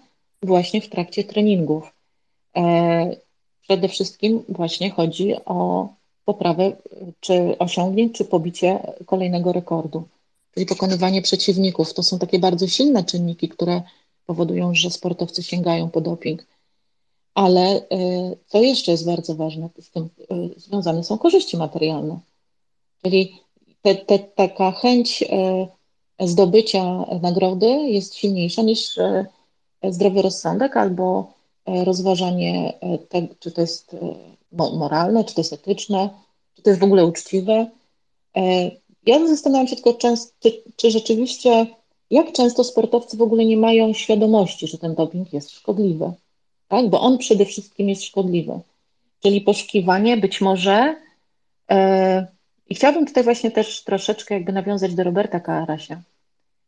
właśnie w trakcie treningów. Przede wszystkim właśnie chodzi o poprawę czy osiągnięć, czy pobicie kolejnego rekordu czyli pokonywanie przeciwników. To są takie bardzo silne czynniki, które powodują, że sportowcy sięgają po doping. Ale co jeszcze jest bardzo ważne, z tym związane są korzyści materialne. Czyli te, te, taka chęć zdobycia nagrody jest silniejsza niż zdrowy rozsądek albo rozważanie, tego, czy to jest moralne, czy to jest etyczne, czy to jest w ogóle uczciwe. Ja zastanawiam się tylko, często, czy, czy rzeczywiście, jak często sportowcy w ogóle nie mają świadomości, że ten doping jest szkodliwy, tak? bo on przede wszystkim jest szkodliwy. Czyli poszukiwanie być może, e, i chciałabym tutaj właśnie też troszeczkę jakby nawiązać do Roberta Karasia,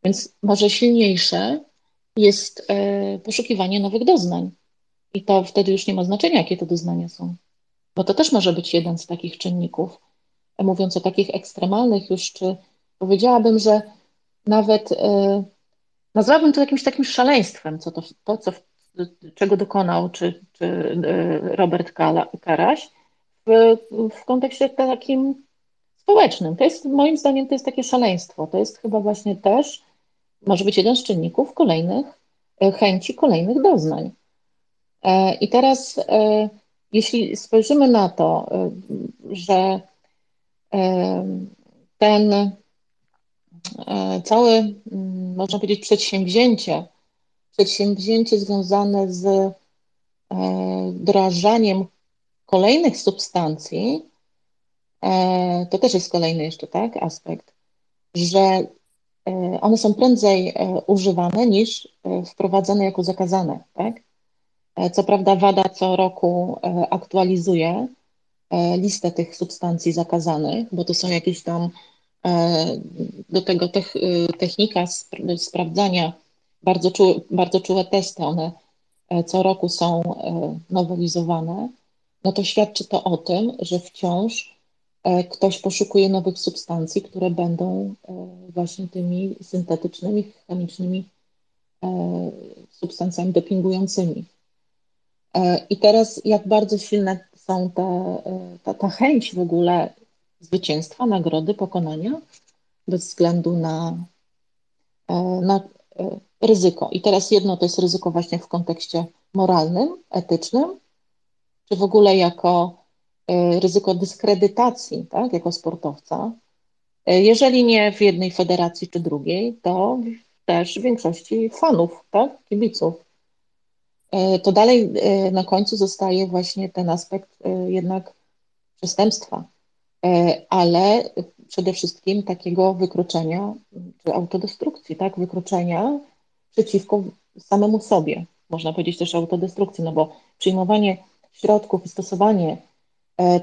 więc może silniejsze jest e, poszukiwanie nowych doznań. I to wtedy już nie ma znaczenia, jakie to doznania są. Bo to też może być jeden z takich czynników, mówiąc o takich ekstremalnych już, czy powiedziałabym, że nawet e, nazwałabym to jakimś takim szaleństwem, co to, to co, czego dokonał czy, czy e, Robert Karaś w, w kontekście takim społecznym. To jest, moim zdaniem, to jest takie szaleństwo. To jest chyba właśnie też, może być jeden z czynników kolejnych, e, chęci kolejnych doznań. I teraz, jeśli spojrzymy na to, że ten e, mm, można powiedzieć, przedsięwzięcie, przedsięwzięcie związane z e, wdrażaniem kolejnych substancji, e, to też jest kolejny jeszcze tak, aspekt, że one są prędzej używane niż wprowadzane jako zakazane. Tak? Co prawda WADA co roku aktualizuje E, listę tych substancji zakazanych, bo to są jakieś tam e, do tego e, technika sprawdzania, bardzo, czułe, bardzo czułe testy, one co roku są nowelizowane, no to świadczy to o tym, że wciąż ktoś poszukuje nowych substancji, które będą właśnie tymi syntetycznymi, chemicznymi substancjami dopingującymi. I teraz jak bardzo silne są te, ta, ta chęć w ogóle zwycięstwa, nagrody, pokonania, bez względu na, e, na e, ryzyko. I teraz jedno to jest ryzyko właśnie w kontekście moralnym, etycznym, czy w ogóle jako e, ryzyko dyskredytacji, tak, jako sportowca. Jeżeli nie w jednej federacji czy drugiej, to też w większości fanów, tak, kibiców. E, to dalej e, na końcu zostaje właśnie ten aspekt e, jednak przestępstwa, ale przede wszystkim takiego wykroczenia czy autodestrukcji, tak? Wykroczenia przeciwko samemu sobie. Można powiedzieć też autodestrukcji, no bo przyjmowanie środków i stosowanie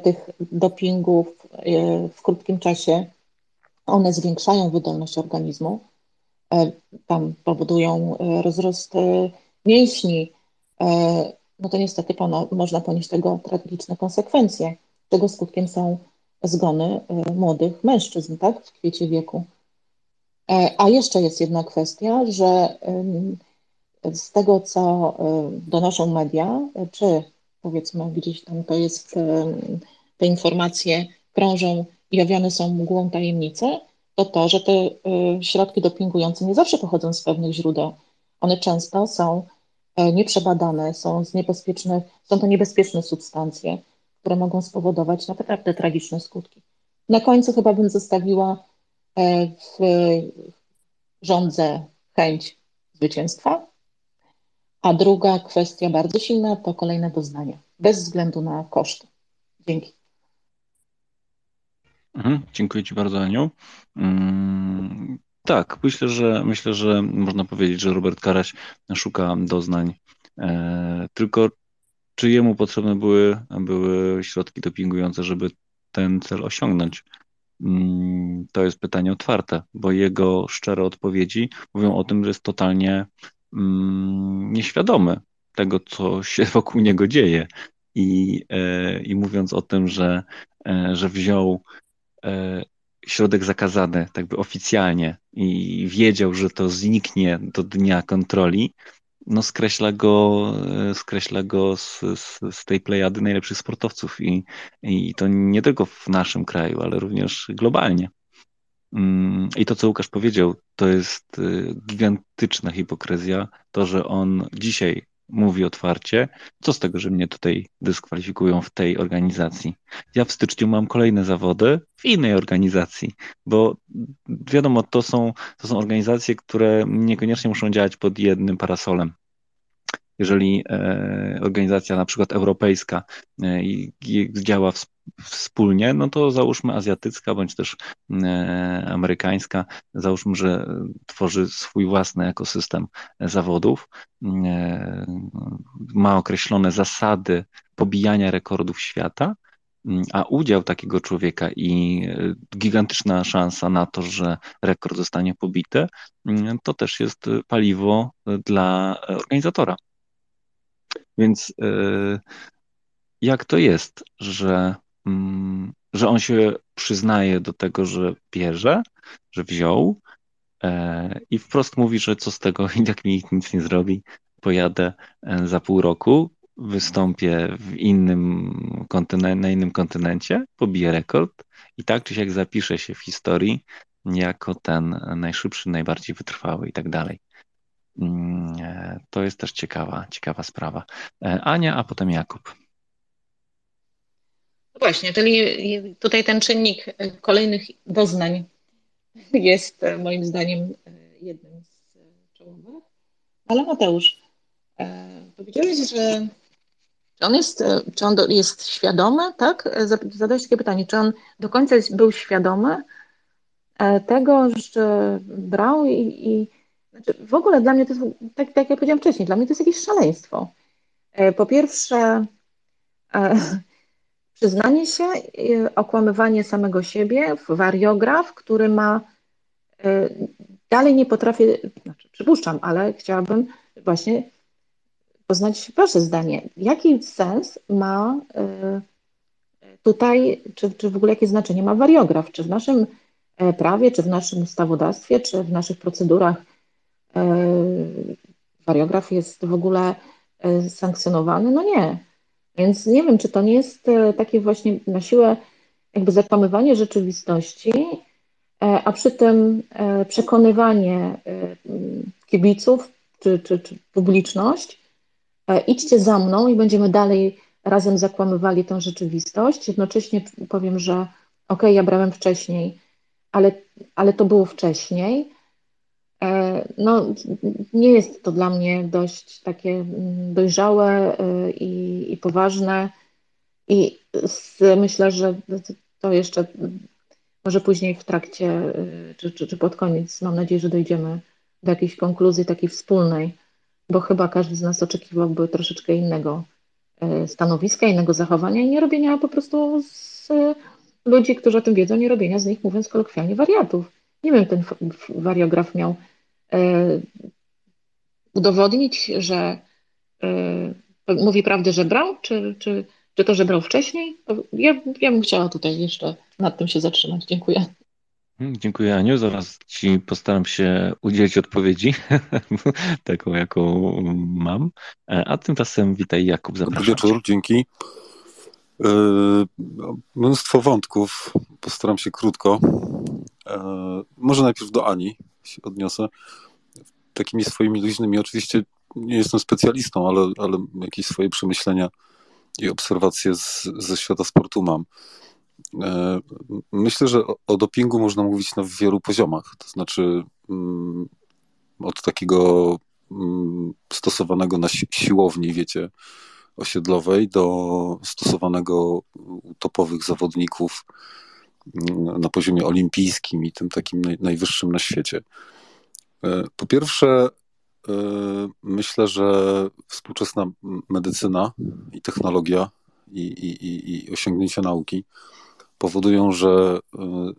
tych dopingów w krótkim czasie, one zwiększają wydolność organizmu, tam powodują rozrost mięśni, E, no to niestety można ponieść tego tragiczne konsekwencje. Tego skutkiem są zgony e, młodych mężczyzn, tak, w kwiecie wieku. E, a jeszcze jest jedna kwestia, że z tego, co donoszą media, czy powiedzmy gdzieś tam to jest, te informacje krążą i owiane są mgłą tajemnice, to to, że te środki dopingujące nie zawsze pochodzą z pewnych źródeł. One często są nieprzebadane, są z niebezpiecznych, są to niebezpieczne substancje, które mogą spowodować naprawdę tragiczne skutki. Na końcu chyba bym zostawiła e, w rządze chęć zwycięstwa, a druga kwestia bardzo silna to kolejne doznania, bez względu na koszty. Dzięki. Mhm, dziękuję Ci bardzo, Aniu. Mm, tak, myślę, że myślę, że można powiedzieć, że Robert Karaś szuka doznań. E, tylko czy jemu potrzebne były, były środki dopingujące, żeby ten cel osiągnąć? Mm, to jest pytanie otwarte, bo jego szczere odpowiedzi mówią o tym, że jest totalnie mm, nieświadomy tego, co się (laughs) wokół niego dzieje. I, e, i mówiąc o tym, że, e, że wziął środek zakazany, tak by oficjalnie i wiedział, że to zniknie do dnia kontroli, no skreśla go, skreśla go z, z, z tej plejady najlepszych sportowców i, i to nie tylko w naszym kraju, ale również globalnie. Mm, I to, co Łukasz powiedział, to jest y, gigantyczna hipokryzja, to, że on dzisiaj mówi otwarcie, co z tego, że mnie tutaj dyskwalifikują w tej organizacji. Ja w styczniu mam kolejne zawody w innej organizacji, bo wiadomo, to są, to są organizacje, które niekoniecznie muszą działać pod jednym parasolem jeżeli e, organizacja na przykład europejska e, działa wspólnie, no to załóżmy azjatycka bądź też e, amerykańska, załóżmy, że tworzy swój własny ekosystem zawodów, ma określone zasady pobijania rekordów świata, a udział takiego człowieka i gigantyczna szansa na to, że rekord zostanie pobity, to też jest paliwo dla organizatora. Więc y, jak to jest, że, że on się przyznaje do tego, że bierze, że wziął e, i wprost mówi, że co z tego, (laughs) jak mi nic nie zrobi, pojadę e, za pół roku, wystąpię w innym na innym kontynencie, pobiję rekord i tak czy siak zapiszę się w historii jako ten najszybszy, najbardziej wytrwały i tak dalej. Mm, e, to jest też ciekawa, ciekawa sprawa. Ania, a potem Jakub. No właśnie, czyli tutaj ten czynnik e, kolejnych doznań jest moim zdaniem jednym z czołowych. Ale Mateusz, powiedziałeś, że on jest, czy on jest świadomy, tak? Zadałeś takie pytanie, czy on do końca był świadomy tego, że brał i, i znaczy, w ogóle dla mnie to jest, tak, tak jak powiedziałam wcześniej, dla mnie to jest jakieś szaleństwo. E, po pierwsze, e, przyznanie się, e, okłamywanie samego siebie, wariograf, który ma, dalej nie potrafię, znaczy przypuszczam, ale chciałabym właśnie poznać wasze zdanie. Jaki sens ma tutaj, czy, czy w ogóle jakie znaczenie ma wariograf? Czy w naszym prawie, czy w naszym ustawodawstwie, czy w naszych procedurach E, wariograf jest w ogóle e, sankcjonowany? No nie. Więc nie wiem, czy to nie jest e, takie właśnie na siłę jakby zakłamywanie rzeczywistości, a przy tym przekonywanie kibiców czy, czy, czy publiczność, idźcie za mną i będziemy dalej razem zakłamywali tę rzeczywistość. Jednocześnie powiem, że ok, ja brałem wcześniej, ale, ale to było wcześniej. E, no, nie jest to dla mnie dość takie mm, dojrzałe e, i, i poważne. I myślę, że to jeszcze może później w trakcie, e, czy, czy, czy pod koniec, mam nadzieję, że dojdziemy do jakiejś konkluzji takiej wspólnej, bo chyba każdy z nas oczekiwałby troszeczkę innego stanowiska, innego zachowania i nie robienia po prostu z ludzi, którzy o tym wiedzą, nie robienia z nich, mówiąc kolokwialnie, wariatów. Nie wiem, ten wariograf miał E, udowodnić, że e, mówi prawdę, że brał, czy, czy, czy to, że brał wcześniej? Ja, ja bym chciała tutaj jeszcze nad tym się zatrzymać. Dziękuję. Hmm, dziękuję Aniu. Zaraz Ci postaram się udzielić odpowiedzi, (laughs) taką jaką mam. E, a tymczasem witaj Jakub, zapraszam. Dobry wieczór, dzięki. Mnóstwo wątków, postaram się krótko. Może najpierw do Ani się odniosę. Takimi swoimi luźnymi, oczywiście nie jestem specjalistą, ale, ale jakieś swoje przemyślenia i obserwacje z, ze świata sportu mam. E, myślę, że o dopingu można mówić na wielu poziomach. To znaczy mm, od takiego mm, stosowanego na siłowni, wiecie, osiedlowej do stosowanego u topowych zawodników na poziomie olimpijskim i tym takim najwyższym na świecie. E, po pierwsze, e, myślę, że współczesna medycyna i technologia i, i, i osiągnięcia nauki powodują, że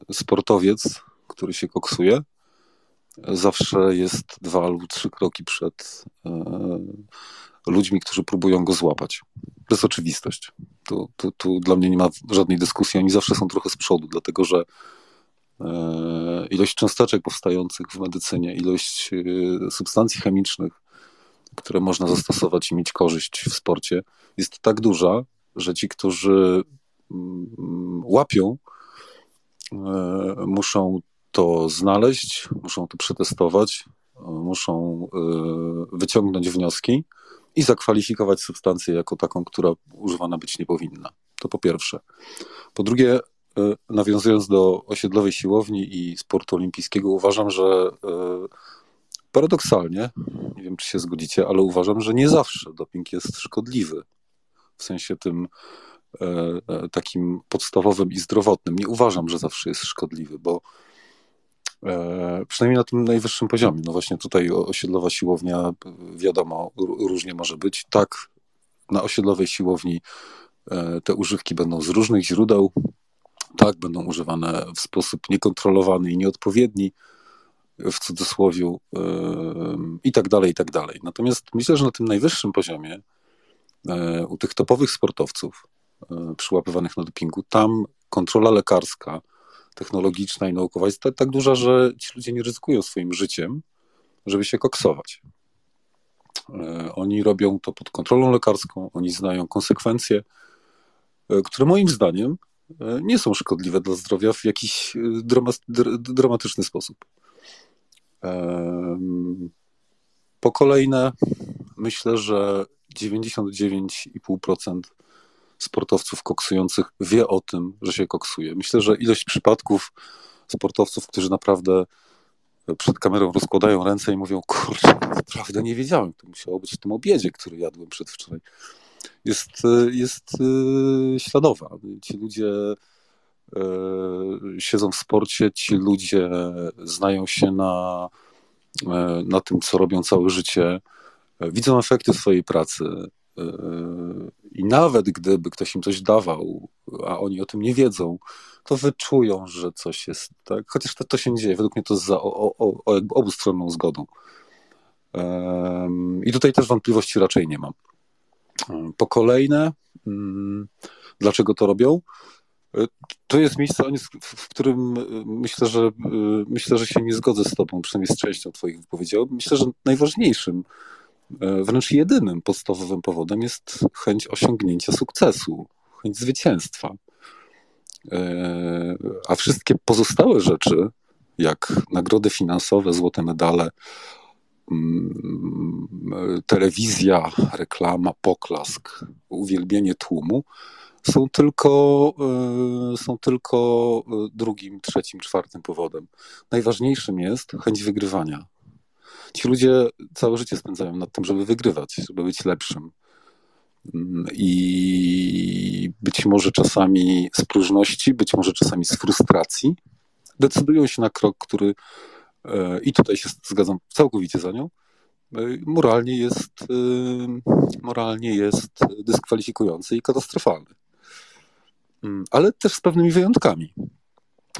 e, sportowiec, który się koksuje, zawsze jest dwa albo trzy kroki przed ludźmi, którzy próbują go złapać. To jest oczywistość. Tu, tu, tu dla mnie nie ma żadnej dyskusji. Oni zawsze są trochę z przodu, dlatego że e, ilość cząsteczek powstających w medycynie, ilość e, substancji chemicznych, które można zastosować i mieć korzyść w sporcie, jest tak duża, że ci, którzy mm, łapią, e, muszą to znaleźć, muszą to przetestować, muszą wyciągnąć wnioski i zakwalifikować substancję jako taką, która używana być nie powinna. To po pierwsze. Po drugie, e, nawiązując do osiedlowej siłowni i sportu olimpijskiego, uważam, że e, paradoksalnie, nie wiem czy się zgodzicie, ale uważam, że nie zawsze doping jest szkodliwy. W sensie tym e, takim podstawowym i zdrowotnym. Nie uważam, że zawsze jest szkodliwy, bo przynajmniej na tym najwyższym poziomie. No właśnie tutaj osiedlowa siłownia, wiadomo, różnie może być. Tak, na osiedlowej siłowni E, te używki będą z różnych źródeł, tak, będą używane w sposób niekontrolowany i nieodpowiedni, w cudzysłowie, i tak dalej, i tak dalej. Natomiast myślę, że na tym najwyższym poziomie, e, u tych topowych sportowców e, przyłapywanych na dopingu, tam kontrola lekarska, technologiczna i naukowa jest tak, tak duża, że ci ludzie nie ryzykują swoim życiem, żeby się koksować. Oni robią to pod kontrolą lekarską, oni znają konsekwencje, E, które moim zdaniem e, nie są szkodliwe dla zdrowia w jakiś e, dramatyczny sposób. Po kolejne, myślę, że 99,5% sportowców koksujących wie o tym, że się koksuje. Myślę, że ilość przypadków sportowców, którzy naprawdę przed kamerą rozkładają ręce i mówią, kurczę, naprawdę nie wiedziałem, to musiało być w tym obiedzie, który jadłem przedwczoraj jest, jest y, śladowa. Ci ludzie y, siedzą w sporcie, ci ludzie znają się na, y, na tym, co robią całe życie, widzą efekty swojej pracy. I nawet gdyby ktoś im coś dawał, a oni o tym nie wiedzą, to wyczują, że coś jest tak. Chociaż to, to się nie dzieje. Według mnie to jest za o, o, o obustronną zgodą. I tutaj też wątpliwości raczej nie mam po kolejne. Mm, dlaczego to robią? To jest miejsce, w którym y, myślę, że y, myślę, że się nie zgodzę z Tobą, przynajmniej z częścią Twoich wypowiedzi. Myślę, że najważniejszym, wręcz jedynym podstawowym powodem jest chęć osiągnięcia sukcesu, chęć zwycięstwa. A wszystkie pozostałe rzeczy, jak nagrody finansowe, złote medale, Mm, telewizja, reklama, poklask, uwielbienie tłumu są tylko, e, są tylko e, drugim, trzecim, czwartym powodem. Najważniejszym jest chęć wygrywania. Ci ludzie całe życie spędzają nad tym, żeby wygrywać, żeby być lepszym. Mm, I być może czasami z próżności, być może czasami z frustracji decydują się na krok, który E, i tutaj się zgadzam całkowicie za nią, e, moralnie jest, e, moralnie jest dyskwalifikujący i katastrofalny. Mm, ale też z pewnymi wyjątkami,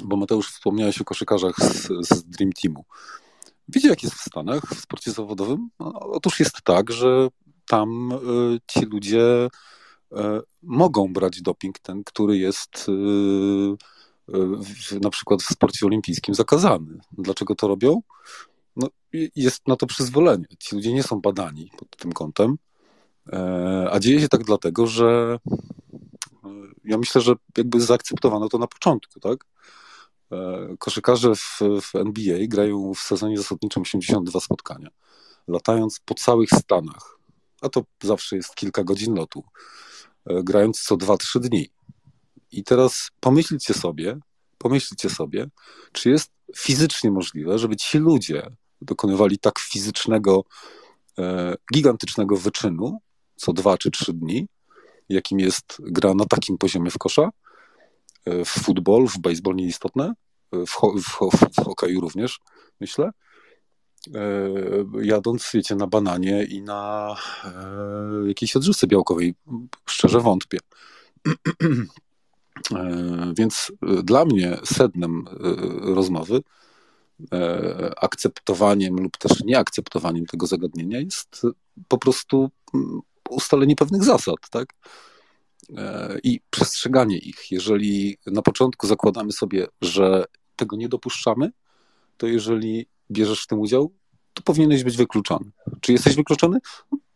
bo Mateusz wspomniałeś o koszykarzach z, z Dream Teamu. Wiecie, jak jest w Stanach w sporcie zawodowym? No, otóż jest tak, że tam ci ludzie mogą brać doping, ten, który jest w, na przykład w sporcie olimpijskim zakazany. Dlaczego to robią? No, jest na to przyzwolenie. Ci ludzie nie są badani pod tym kątem, e, a dzieje się tak dlatego, że e, ja myślę, że jakby zaakceptowano to na początku, tak? E, koszykarze w, w NBA grają w sezonie zasadniczym 82 spotkania, latając po całych Stanach, a to zawsze jest kilka godzin lotu, grając co 2-3 dni. I teraz pomyślcie sobie, pomyślcie sobie, czy jest fizycznie możliwe, żeby ci ludzie dokonywali tak fizycznego, e, gigantycznego wyczynu co dwa czy trzy dni, jakim jest gra na takim poziomie w kosza, e, w futbol, w baseball nieistotne, w, ho w, ho w hokeju również, myślę, e, jadąc, wiecie, na bananie i na e, jakiejś odżywce białkowej. Szczerze wątpię. E, więc dla mnie sednem rozmowy, akceptowaniem lub też nieakceptowaniem tego zagadnienia jest po prostu mm, ustalenie pewnych zasad, tak? I przestrzeganie ich. Jeżeli na początku zakładamy sobie, że tego nie dopuszczamy, to jeżeli bierzesz w tym udział, to powinieneś być wykluczony. Czy jesteś wykluczony?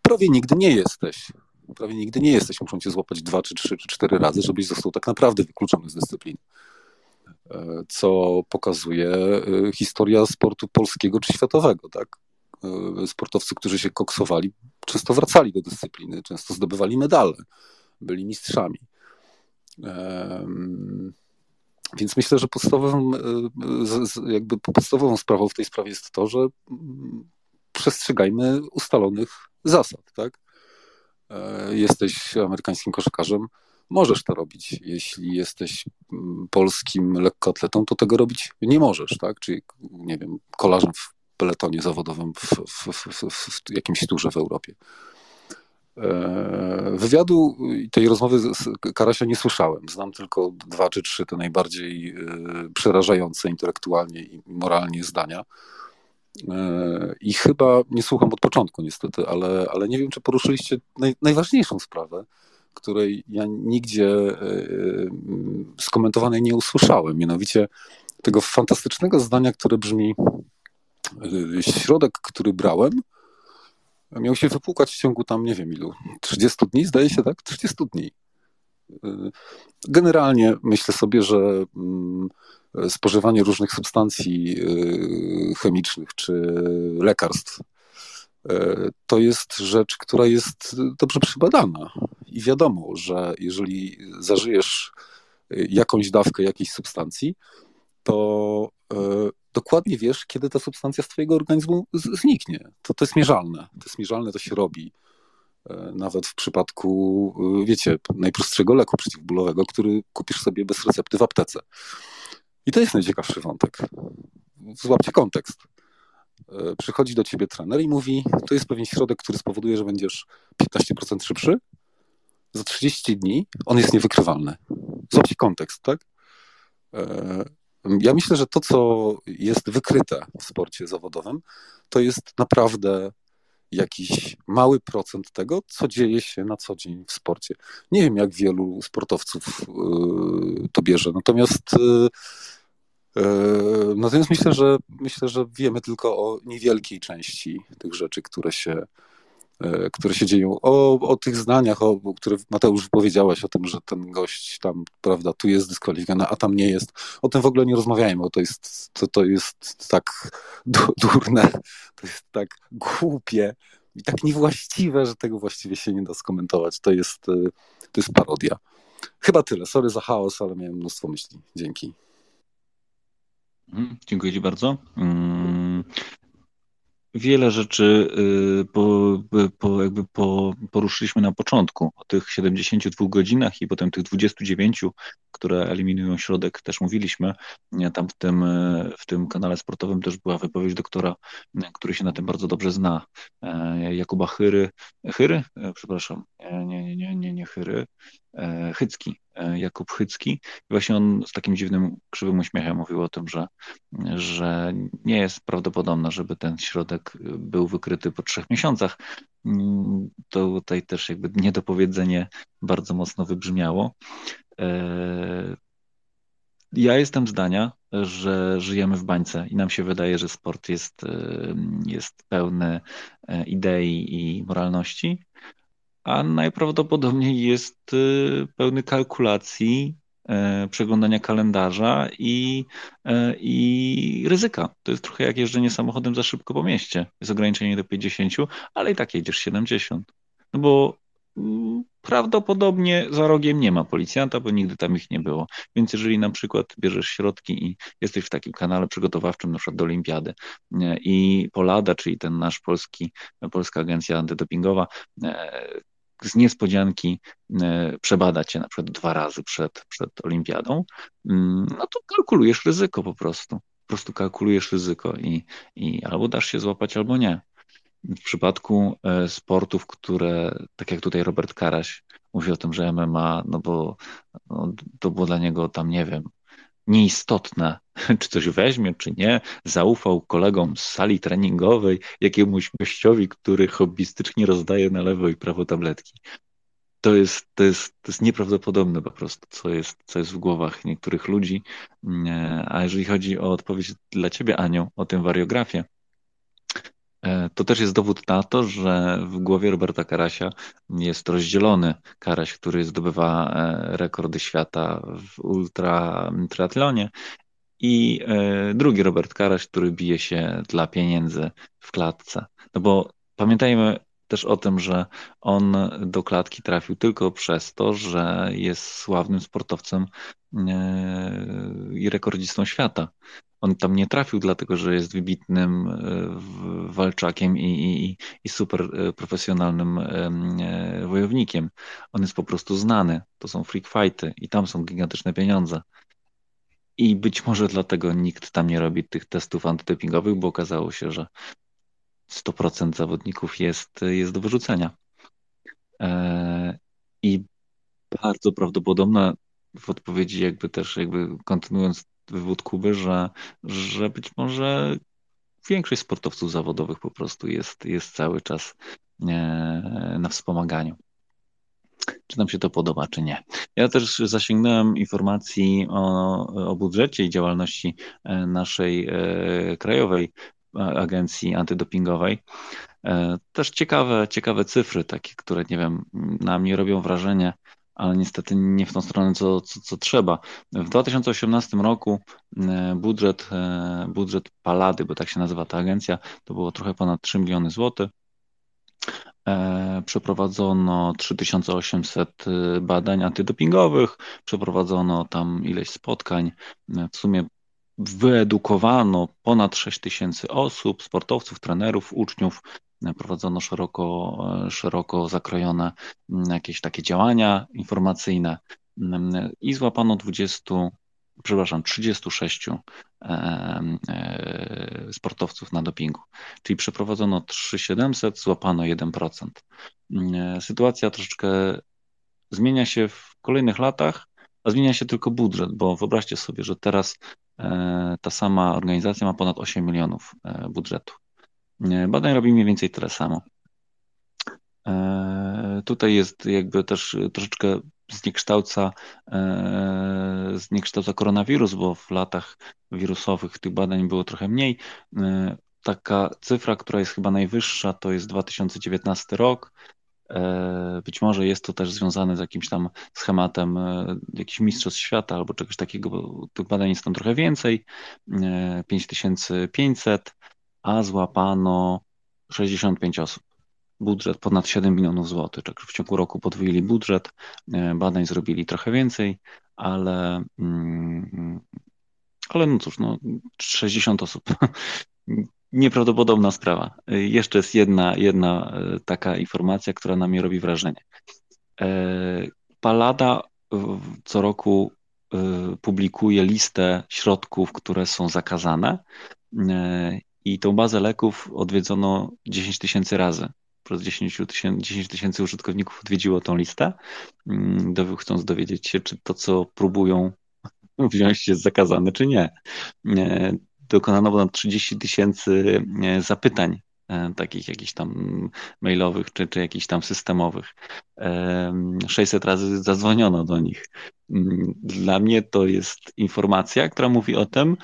Prawie nigdy nie jesteś prawie nigdy nie jesteś. Muszą cię złapać dwa, czy trzy, czy cztery razy, żebyś został tak naprawdę wykluczony z dyscypliny. E, co pokazuje e, historia sportu polskiego czy światowego, tak? E, sportowcy, którzy się koksowali, często wracali do dyscypliny, często zdobywali medale, byli mistrzami. Więc myślę, że podstawową, jakby podstawową sprawą w tej sprawie jest to, że mm, przestrzegajmy ustalonych zasad, tak? E, jesteś amerykańskim koszykarzem, możesz to robić. Jeśli jesteś mm, polskim lekkoatletą, to tego robić nie możesz, tak? Czyli, nie wiem, kolarzem w peletonie zawodowym w, w, w, w jakimś turze w Europie. E, wywiadu i tej rozmowy z Karasia nie słyszałem. Znam tylko dwa czy trzy te najbardziej e, przerażające intelektualnie i moralnie zdania. E, I chyba nie słucham od początku, niestety, ale, ale nie wiem, czy poruszyliście naj, najważniejszą sprawę, której ja nigdzie skomentowanej nie usłyszałem. Mianowicie tego fantastycznego zdania, które brzmi: Środek, który brałem, miał się wypłukać w ciągu tam, nie wiem ilu, 30 dni, zdaje się, tak? 30 dni. Y, generalnie myślę sobie, że mm, spożywanie różnych substancji y, chemicznych czy lekarstw y, to jest rzecz, która jest dobrze przebadana. I wiadomo, że jeżeli zażyjesz jakąś dawkę jakiejś substancji, to dokładnie wiesz, kiedy ta substancja z twojego organizmu zniknie. To, to jest mierzalne. To jest mierzalne, to się robi. E, nawet w przypadku, e, wiecie, najprostszego leku przeciwbólowego, który kupisz sobie bez recepty w aptece. I to jest najciekawszy wątek. Złapcie kontekst. E, przychodzi do ciebie trener i mówi: To jest pewien środek, który spowoduje, że będziesz 15% szybszy. Za 30 dni on jest niewykrywalny. Złapcie kontekst, tak? Ja myślę, że to, co jest wykryte w sporcie zawodowym, to jest naprawdę jakiś mały procent tego, co dzieje się na co dzień w sporcie. Nie wiem, jak wielu sportowców yy, to bierze, natomiast yy, yy, natomiast myślę, że myślę, że wiemy tylko o niewielkiej części tych rzeczy, które się które się dzieją, o, o tych zdaniach, o, które Mateusz powiedziałeś o tym, że ten gość tam, prawda, tu jest dyskwalifikowany, a tam nie jest. O tym w ogóle nie rozmawiajmy, bo to jest, to, to jest tak durne, to jest tak głupie i tak niewłaściwe, że tego właściwie się nie da skomentować. To jest, e, to jest parodia. Chyba tyle. Sorry za chaos, ale miałem mnóstwo myśli. Dzięki. Mhm, dziękuję Ci bardzo. Wiele rzeczy y, po, po, jakby po, poruszyliśmy na początku, o tych 72 godzinach i potem tych 29, które eliminują środek, też mówiliśmy. Tam w tym, w tym kanale sportowym też była wypowiedź doktora, który się na tym bardzo dobrze zna, Jakuba Chyry. Chyry? Przepraszam, nie, nie, nie, nie, nie Chyry. E, Chycki, e, Jakub Chycki. I właśnie on z takim dziwnym, krzywym uśmiechem mówił o tym, że, że nie jest prawdopodobne, żeby ten środek był wykryty po trzech miesiącach. To tutaj też jakby niedopowiedzenie bardzo mocno wybrzmiało. E, ja jestem zdania, że żyjemy w bańce i nam się wydaje, że sport jest, jest pełny idei i moralności, a najprawdopodobniej jest y, pełny kalkulacji, e, przeglądania kalendarza i, e, i ryzyka. To jest trochę jak jeżdżenie samochodem za szybko po mieście. Jest ograniczenie do 50, ale i tak jedziesz 70. No bo mm, prawdopodobnie za rogiem nie ma policjanta, bo nigdy tam ich nie było. Więc jeżeli na przykład bierzesz środki i jesteś w takim kanale przygotowawczym, na przykład do olimpiady i Polada, czyli ten nasz polski, polska agencja antydopingowa, e, z niespodzianki e, przebada cię na przykład dwa razy przed, przed olimpiadą, mm, no to kalkulujesz ryzyko po prostu. Po prostu kalkulujesz ryzyko i, i albo dasz się złapać, albo nie. W przypadku e, sportów, które, tak jak tutaj Robert Karaś mówi o tym, że MMA, no bo no, to było dla niego tam, nie wiem, nieistotne, (laughs) czy coś weźmie, czy nie. Zaufał kolegom z sali treningowej, jakiemuś gościowi, który hobbystycznie rozdaje na lewo i prawo tabletki. To jest, to jest, to jest nieprawdopodobne po prostu, co jest, co jest w głowach niektórych ludzi. A jeżeli chodzi o odpowiedź dla ciebie, Aniu, o tym wariografię, E, to też jest dowód na to, że w głowie Roberta Karasia jest rozdzielony Karaś, który zdobywa e, rekordy świata w ultra triatlonie i e, drugi Robert Karaś, który bije się dla pieniędzy w klatce. No bo pamiętajmy, też o tym, że on do klatki trafił tylko przez to, że jest sławnym sportowcem i rekordzistą świata. On tam nie trafił dlatego, że jest wybitnym walczakiem i, i, i super profesjonalnym wojownikiem. On jest po prostu znany. To są freak fighty i tam są gigantyczne pieniądze. I być może dlatego nikt tam nie robi tych testów antydopingowych, bo okazało się, że 100% zawodników jest, jest do wyrzucenia. E, I bardzo prawdopodobne w odpowiedzi, jakby też, jakby kontynuując wywód Kuby, że, że być może większość sportowców zawodowych po prostu jest, jest cały czas e, na wspomaganiu czy nam się to podoba, czy nie. Ja też zasięgnąłem informacji o, o budżecie i działalności e, naszej e, krajowej agencji antydopingowej. Też ciekawe, ciekawe cyfry, takie, które nie wiem, na mnie robią wrażenie, ale niestety nie w tą stronę, co, co, co trzeba. W 2018 roku budżet, budżet Palady, bo tak się nazywa ta agencja, to było trochę ponad 3 miliony złotych. E, przeprowadzono 3800 y, badań antydopingowych, przeprowadzono tam ileś spotkań. E, w sumie wyedukowano ponad 6000 osób, sportowców, trenerów, uczniów. E, prowadzono szeroko, szeroko zakrojone jakieś takie działania informacyjne i złapano 20 przepraszam, 36 sportowców na dopingu. Czyli przeprowadzono 3700, złapano 1%. Mm, sytuacja troszeczkę zmienia się w kolejnych latach, a zmienia się tylko budżet, bo wyobraźcie sobie, że teraz e, ta sama organizacja ma ponad 8 milionów e, budżetu. Badań robi mniej więcej tyle samo. E, tutaj jest jakby też troszeczkę zniekształca, e, zniekształca koronawirus, bo w latach wirusowych tych badań było trochę mniej. E, taka cyfra, która jest chyba najwyższa, to jest 2019 rok. Być może jest to też związane z jakimś tam schematem jakichś mistrzostw świata albo czegoś takiego, bo tych badań jest tam trochę więcej. 5500, a złapano 65 osób budżet ponad 7 milionów złotych. Tak w ciągu roku podwójili budżet, e, badań zrobili trochę więcej, ale, mm, ale no cóż, no 60 osób. (laughs) Nieprawdopodobna sprawa. E, jeszcze jest jedna, jedna e, taka informacja, która na mnie robi wrażenie. Palada co roku publikuje listę środków, które są zakazane i tą bazę leków odwiedzono 10 tysięcy razy przez 10 tysięcy, 10 tysięcy użytkowników odwiedziło tą listę, mm, chcąc dowiedzieć się, czy to, co próbują (laughs) wziąć jest zakazane, czy nie. Dokonano ponad 30 tysięcy zapytań e, takich jakichś tam mailowych, czy, czy jakichś tam systemowych. 600 razy zadzwoniono do nich. Mm, dla mnie to jest informacja, która mówi o tym,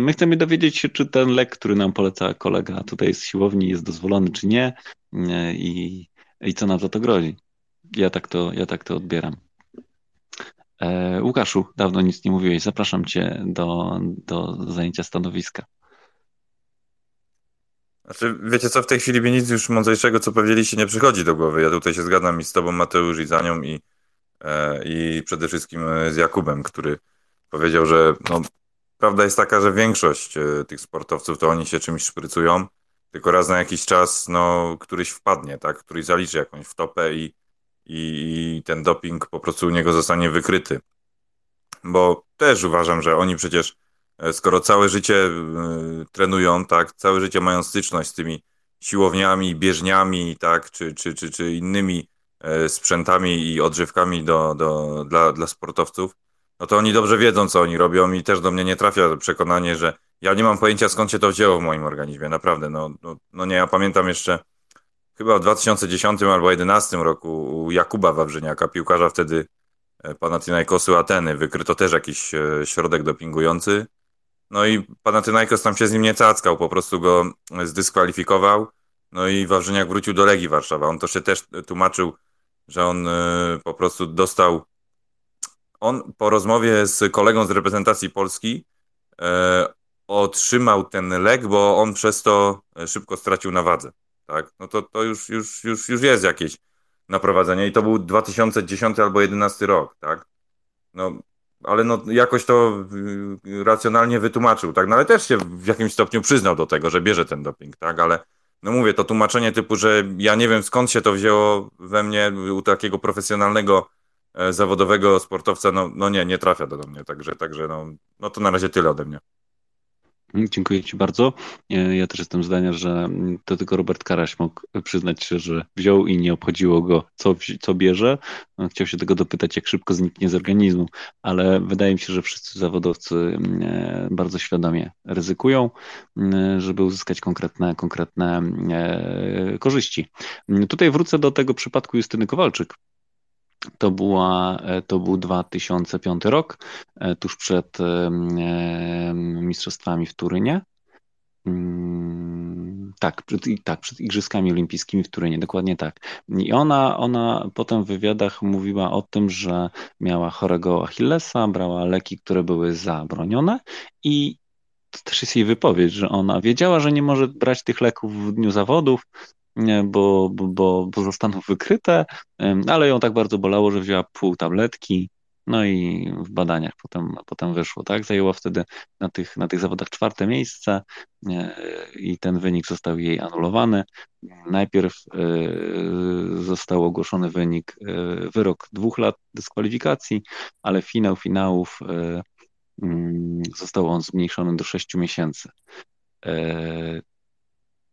my chcemy dowiedzieć się, czy ten lek, który nam poleca kolega tutaj z siłowni jest dozwolony, czy nie i, i co nam za to grozi. Ja tak to, ja tak to odbieram. E, Łukaszu, dawno nic nie mówiłeś. Zapraszam Cię do, do zajęcia stanowiska. Znaczy, wiecie co, w tej chwili mi nic już mądrzejszego, co powiedzieliście, nie przychodzi do głowy. Ja tutaj się zgadzam i z Tobą, Mateusz, i za nią, i, e, i przede wszystkim z Jakubem, który powiedział, że no, prawda jest taka, że większość e, tych sportowców to oni się czymś szprycują, tylko raz na jakiś czas no, któryś wpadnie, tak? któryś zaliczy jakąś wtopę i, i, i ten doping po prostu u niego zostanie wykryty. Bo też uważam, że oni przecież, e, skoro całe życie y, trenują, tak, całe życie mają styczność z tymi siłowniami, bieżniami, tak, czy, czy, czy, czy innymi y, sprzętami i odżywkami do, do, dla, dla sportowców, no to oni dobrze wiedzą, co oni robią i też do mnie nie trafia przekonanie, że ja nie mam pojęcia, skąd się to wzięło w moim organizmie, naprawdę. No, no, no nie, ja pamiętam jeszcze chyba w 2010 albo 2011 roku u Jakuba Wawrzyniaka, piłkarza wtedy e, Panathinaikosu Ateny, wykryto też jakiś e, środek dopingujący. No i Panathinaikos tam się z nim nie cackał, po prostu go zdyskwalifikował. No i Wawrzyniak wrócił do Legii Warszawa. On to się też tłumaczył, że on e, po prostu dostał on po rozmowie z kolegą z reprezentacji Polski e, otrzymał ten lek, bo on przez to szybko stracił na wadze. tak? No to, to już, już, już, już jest jakieś naprowadzenie i to był 2010 albo 2011 rok, tak? No, ale no, jakoś to y, racjonalnie wytłumaczył, tak? No ale też się w jakimś stopniu przyznał do tego, że bierze ten doping, tak? Ale no mówię, to tłumaczenie typu, że ja nie wiem skąd się to wzięło we mnie u takiego profesjonalnego e, zawodowego sportowca, no, no nie, nie trafia do mnie, także, także no, no to na razie tyle ode mnie. Mm, dziękuję Ci bardzo. E, ja też jestem zdania, że mm, to tylko Robert Karaś mógł przyznać się, że wziął i nie obchodziło go, co, co bierze. No, chciał się tego dopytać, jak szybko zniknie z organizmu, ale wydaje mi się, że wszyscy zawodowcy mm, e, bardzo świadomie ryzykują, żeby uzyskać konkretne, konkretne e, korzyści. Tutaj wrócę do tego przypadku Justyny Kowalczyk, to, była, e, to był 2005 rok, e, tuż przed e, Mistrzostwami w Turynie. Mm, tak, przed, tak, przed Igrzyskami Olimpijskimi w Turynie, dokładnie tak. I ona, ona potem w wywiadach mówiła o tym, że miała chorego Achillesa, brała leki, które były zabronione i to też jest jej wypowiedź, że ona wiedziała, że nie może brać tych leków w dniu zawodów, bo, bo, bo zostaną wykryte, ale ją tak bardzo bolało, że wzięła pół tabletki, no i w badaniach potem, potem wyszło, tak? Zajęła wtedy na tych, na tych zawodach czwarte miejsce i ten wynik został jej anulowany. Najpierw e, został ogłoszony wynik, e, wyrok dwóch lat dyskwalifikacji, ale finał finałów e, mm, został on zmniejszony do sześciu miesięcy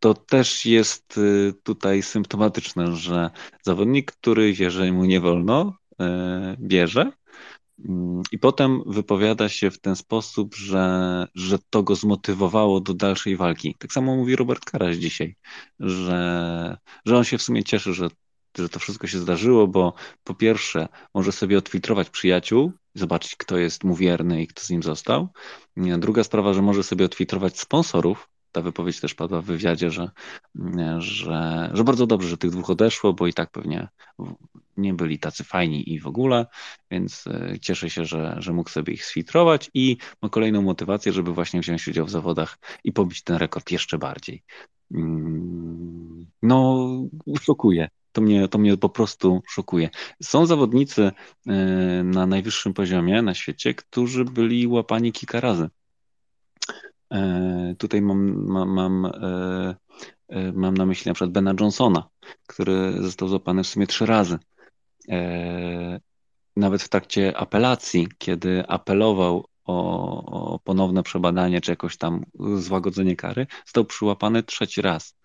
to też jest y, tutaj symptomatyczne, że zawodnik, który wie, że mu nie wolno, y, bierze mm, i potem wypowiada się w ten sposób, że, że to go zmotywowało do dalszej walki. Tak samo mówi Robert Karaś dzisiaj, że, że on się w sumie cieszy, że, że to wszystko się zdarzyło, bo po pierwsze może sobie odfiltrować przyjaciół, zobaczyć, kto jest mu wierny i kto z nim został. Druga sprawa, że może sobie odfiltrować sponsorów, ta wypowiedź też padła w wywiadzie, że, że, że bardzo dobrze, że tych dwóch odeszło, bo i tak pewnie nie byli tacy fajni i w ogóle, więc e, cieszę się, że, że mógł sobie ich sfiltrować i ma kolejną motywację, żeby właśnie wziąć udział w zawodach i pobić ten rekord jeszcze bardziej. Mm, no, szokuje. To mnie, to mnie po prostu szokuje. Są zawodnicy e, na najwyższym poziomie na świecie, którzy byli łapani kilka razy tutaj mam, mam, mam, e, e, mam na myśli na przykład Bena Johnsona, który został złapany w sumie trzy razy. Nawet w trakcie apelacji, kiedy apelował o, o ponowne przebadanie czy jakoś tam złagodzenie kary, został przyłapany trzeci raz.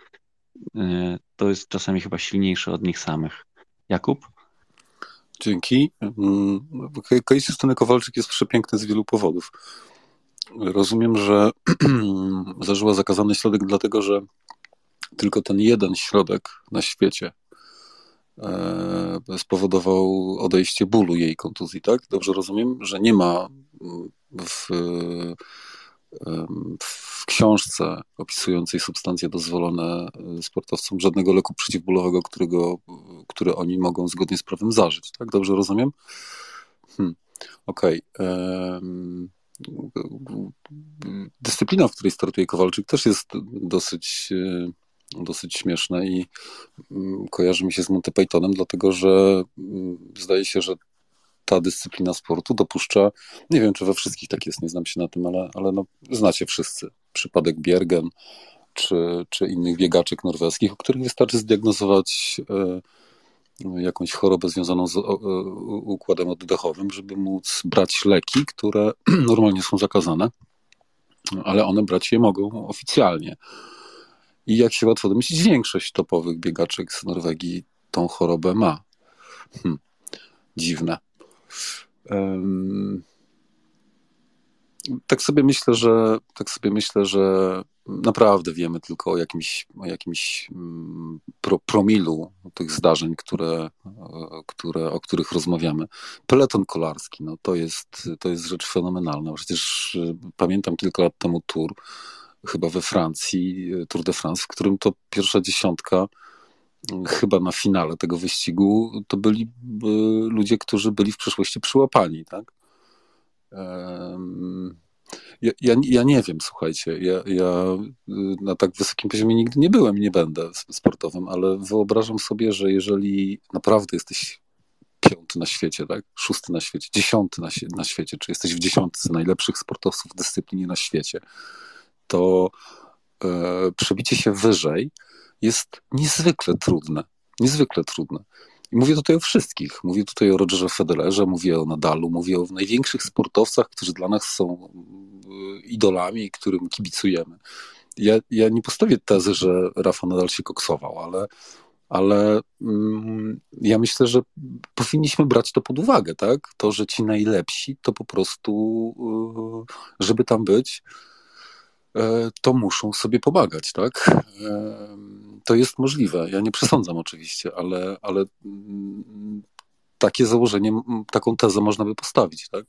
To jest czasami chyba silniejsze od nich samych. Jakub? Dzięki. Mm, case Justyny Kowalczyk jest przepiękny z wielu powodów. Rozumiem, że (clears throat) zażyła zakazany środek, dlatego że tylko ten jeden środek na świecie e, spowodował odejście bólu jej kontuzji, tak? Dobrze rozumiem, że nie ma w, w książce opisującej substancje dozwolone sportowcom żadnego leku przeciwbólowego, którego, który oni mogą zgodnie z prawem zażyć, tak? Dobrze rozumiem? Hmm. Okej. Okay dyscyplina, w której startuje Kowalczyk, też jest dosyć, e, dosyć śmieszna i mm, kojarzy mi się z Monty Pythonem, dlatego że mm, zdaje się, że ta dyscyplina sportu dopuszcza, nie wiem czy we wszystkich tak jest, nie znam się na tym, ale, ale no, znacie wszyscy. Przypadek Biergen czy, czy innych biegaczek norweskich, o których wystarczy zdiagnozować e, jakąś chorobę związaną z układem oddechowym, żeby móc brać leki, które (clears throat) normalnie są zakazane, ale one brać je mogą oficjalnie. I jak się łatwo domyślić, większość topowych biegaczek z Norwegii tą chorobę ma. Hm, dziwne. Um, tak sobie myślę, że tak sobie myślę, że naprawdę wiemy tylko o jakimś, o jakimś mm, pro, promilu tych zdarzeń, które, które, o których rozmawiamy. Peleton kolarski, no to jest, to jest rzecz fenomenalna. Przecież y, pamiętam kilka lat temu tour, chyba we Francji, y, Tour de France, w którym to pierwsza dziesiątka chyba na finale tego wyścigu to byli ludzie, którzy byli w przeszłości przyłapani, tak? Ja, ja, ja, nie wiem, słuchajcie. Ja, ja na tak wysokim poziomie nigdy nie byłem nie będę sportowym, ale wyobrażam sobie, że jeżeli naprawdę jesteś piąty na świecie, tak? szósty na świecie, dziesiąty na, na świecie, czy jesteś w dziesiątce najlepszych sportowców w dyscyplinie na świecie, to e, przebicie się wyżej jest niezwykle trudne. Niezwykle trudne. I mówię tutaj o wszystkich. Mówię tutaj o Rogerze Federerze, mówię o Nadalu, mówię o największych sportowcach, którzy dla nas są e, idolami którym kibicujemy. Ja, ja nie postawię tezy, że Rafa Nadal się koksował, ale ale mm, ja myślę, że powinniśmy brać to pod uwagę, tak? To, że ci najlepsi to po prostu, y, żeby tam być, e, to muszą sobie pomagać, tak? To jest możliwe. Ja nie przesądzam oczywiście, ale, ale mm, takie założenie, taką tezę można by postawić, tak?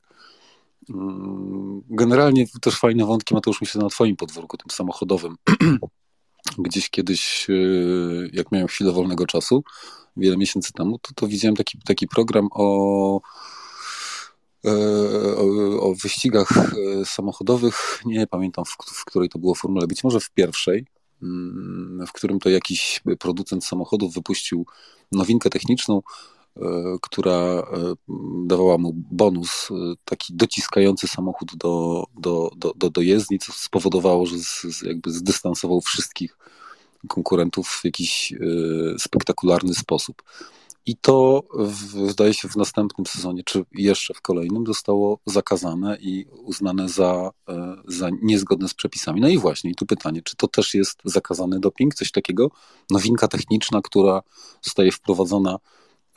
Mm, generalnie też fajne wątki, Mateusz, myślę, na twoim podwórku, tym samochodowym. (clears throat) gdzieś kiedyś, e, jak miałem chwilę wolnego czasu, wiele miesięcy temu, to, to widziałem taki, taki program o, e, o, o wyścigach e, samochodowych. Nie pamiętam, w, w której to było formule, być może w pierwszej, w którym to jakiś producent samochodów wypuścił nowinkę techniczną, E, która e, dawała mu bonus, e, taki dociskający samochód do, do, do, do, do jezdni, co spowodowało, że z, jakby zdystansował wszystkich konkurentów w jakiś spektakularny sposób. I to wydaje się w następnym sezonie, czy jeszcze w kolejnym, zostało zakazane i uznane za, za niezgodne z przepisami. No i właśnie, i tu pytanie, czy to też jest zakazany doping, coś takiego? Nowinka techniczna, która zostaje wprowadzona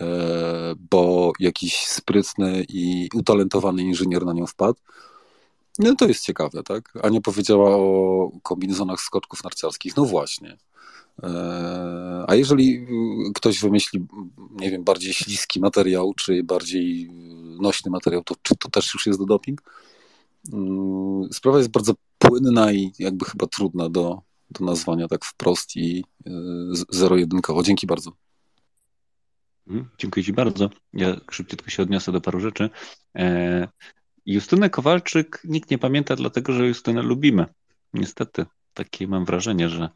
E, bo jakiś sprytny i utalentowany inżynier na nią wpadł. No to jest ciekawe, tak? Ania powiedziała o kombinezonach skoczków narciarskich. No właśnie. E, a jeżeli ktoś wymyśli, nie wiem, bardziej śliski materiał, czy bardziej nośny materiał, to czy to też już jest do doping? Mm, sprawa jest bardzo płynna i jakby chyba trudna do, do nazwania tak wprost i e, zero-jedynkowo. Dzięki bardzo. Mhm, dziękuję Ci bardzo. Ja szybciutko się odniosę do paru rzeczy. E, Justynę Kowalczyk nikt nie pamięta, dlatego że Justynę lubimy. Niestety, takie mam wrażenie, że,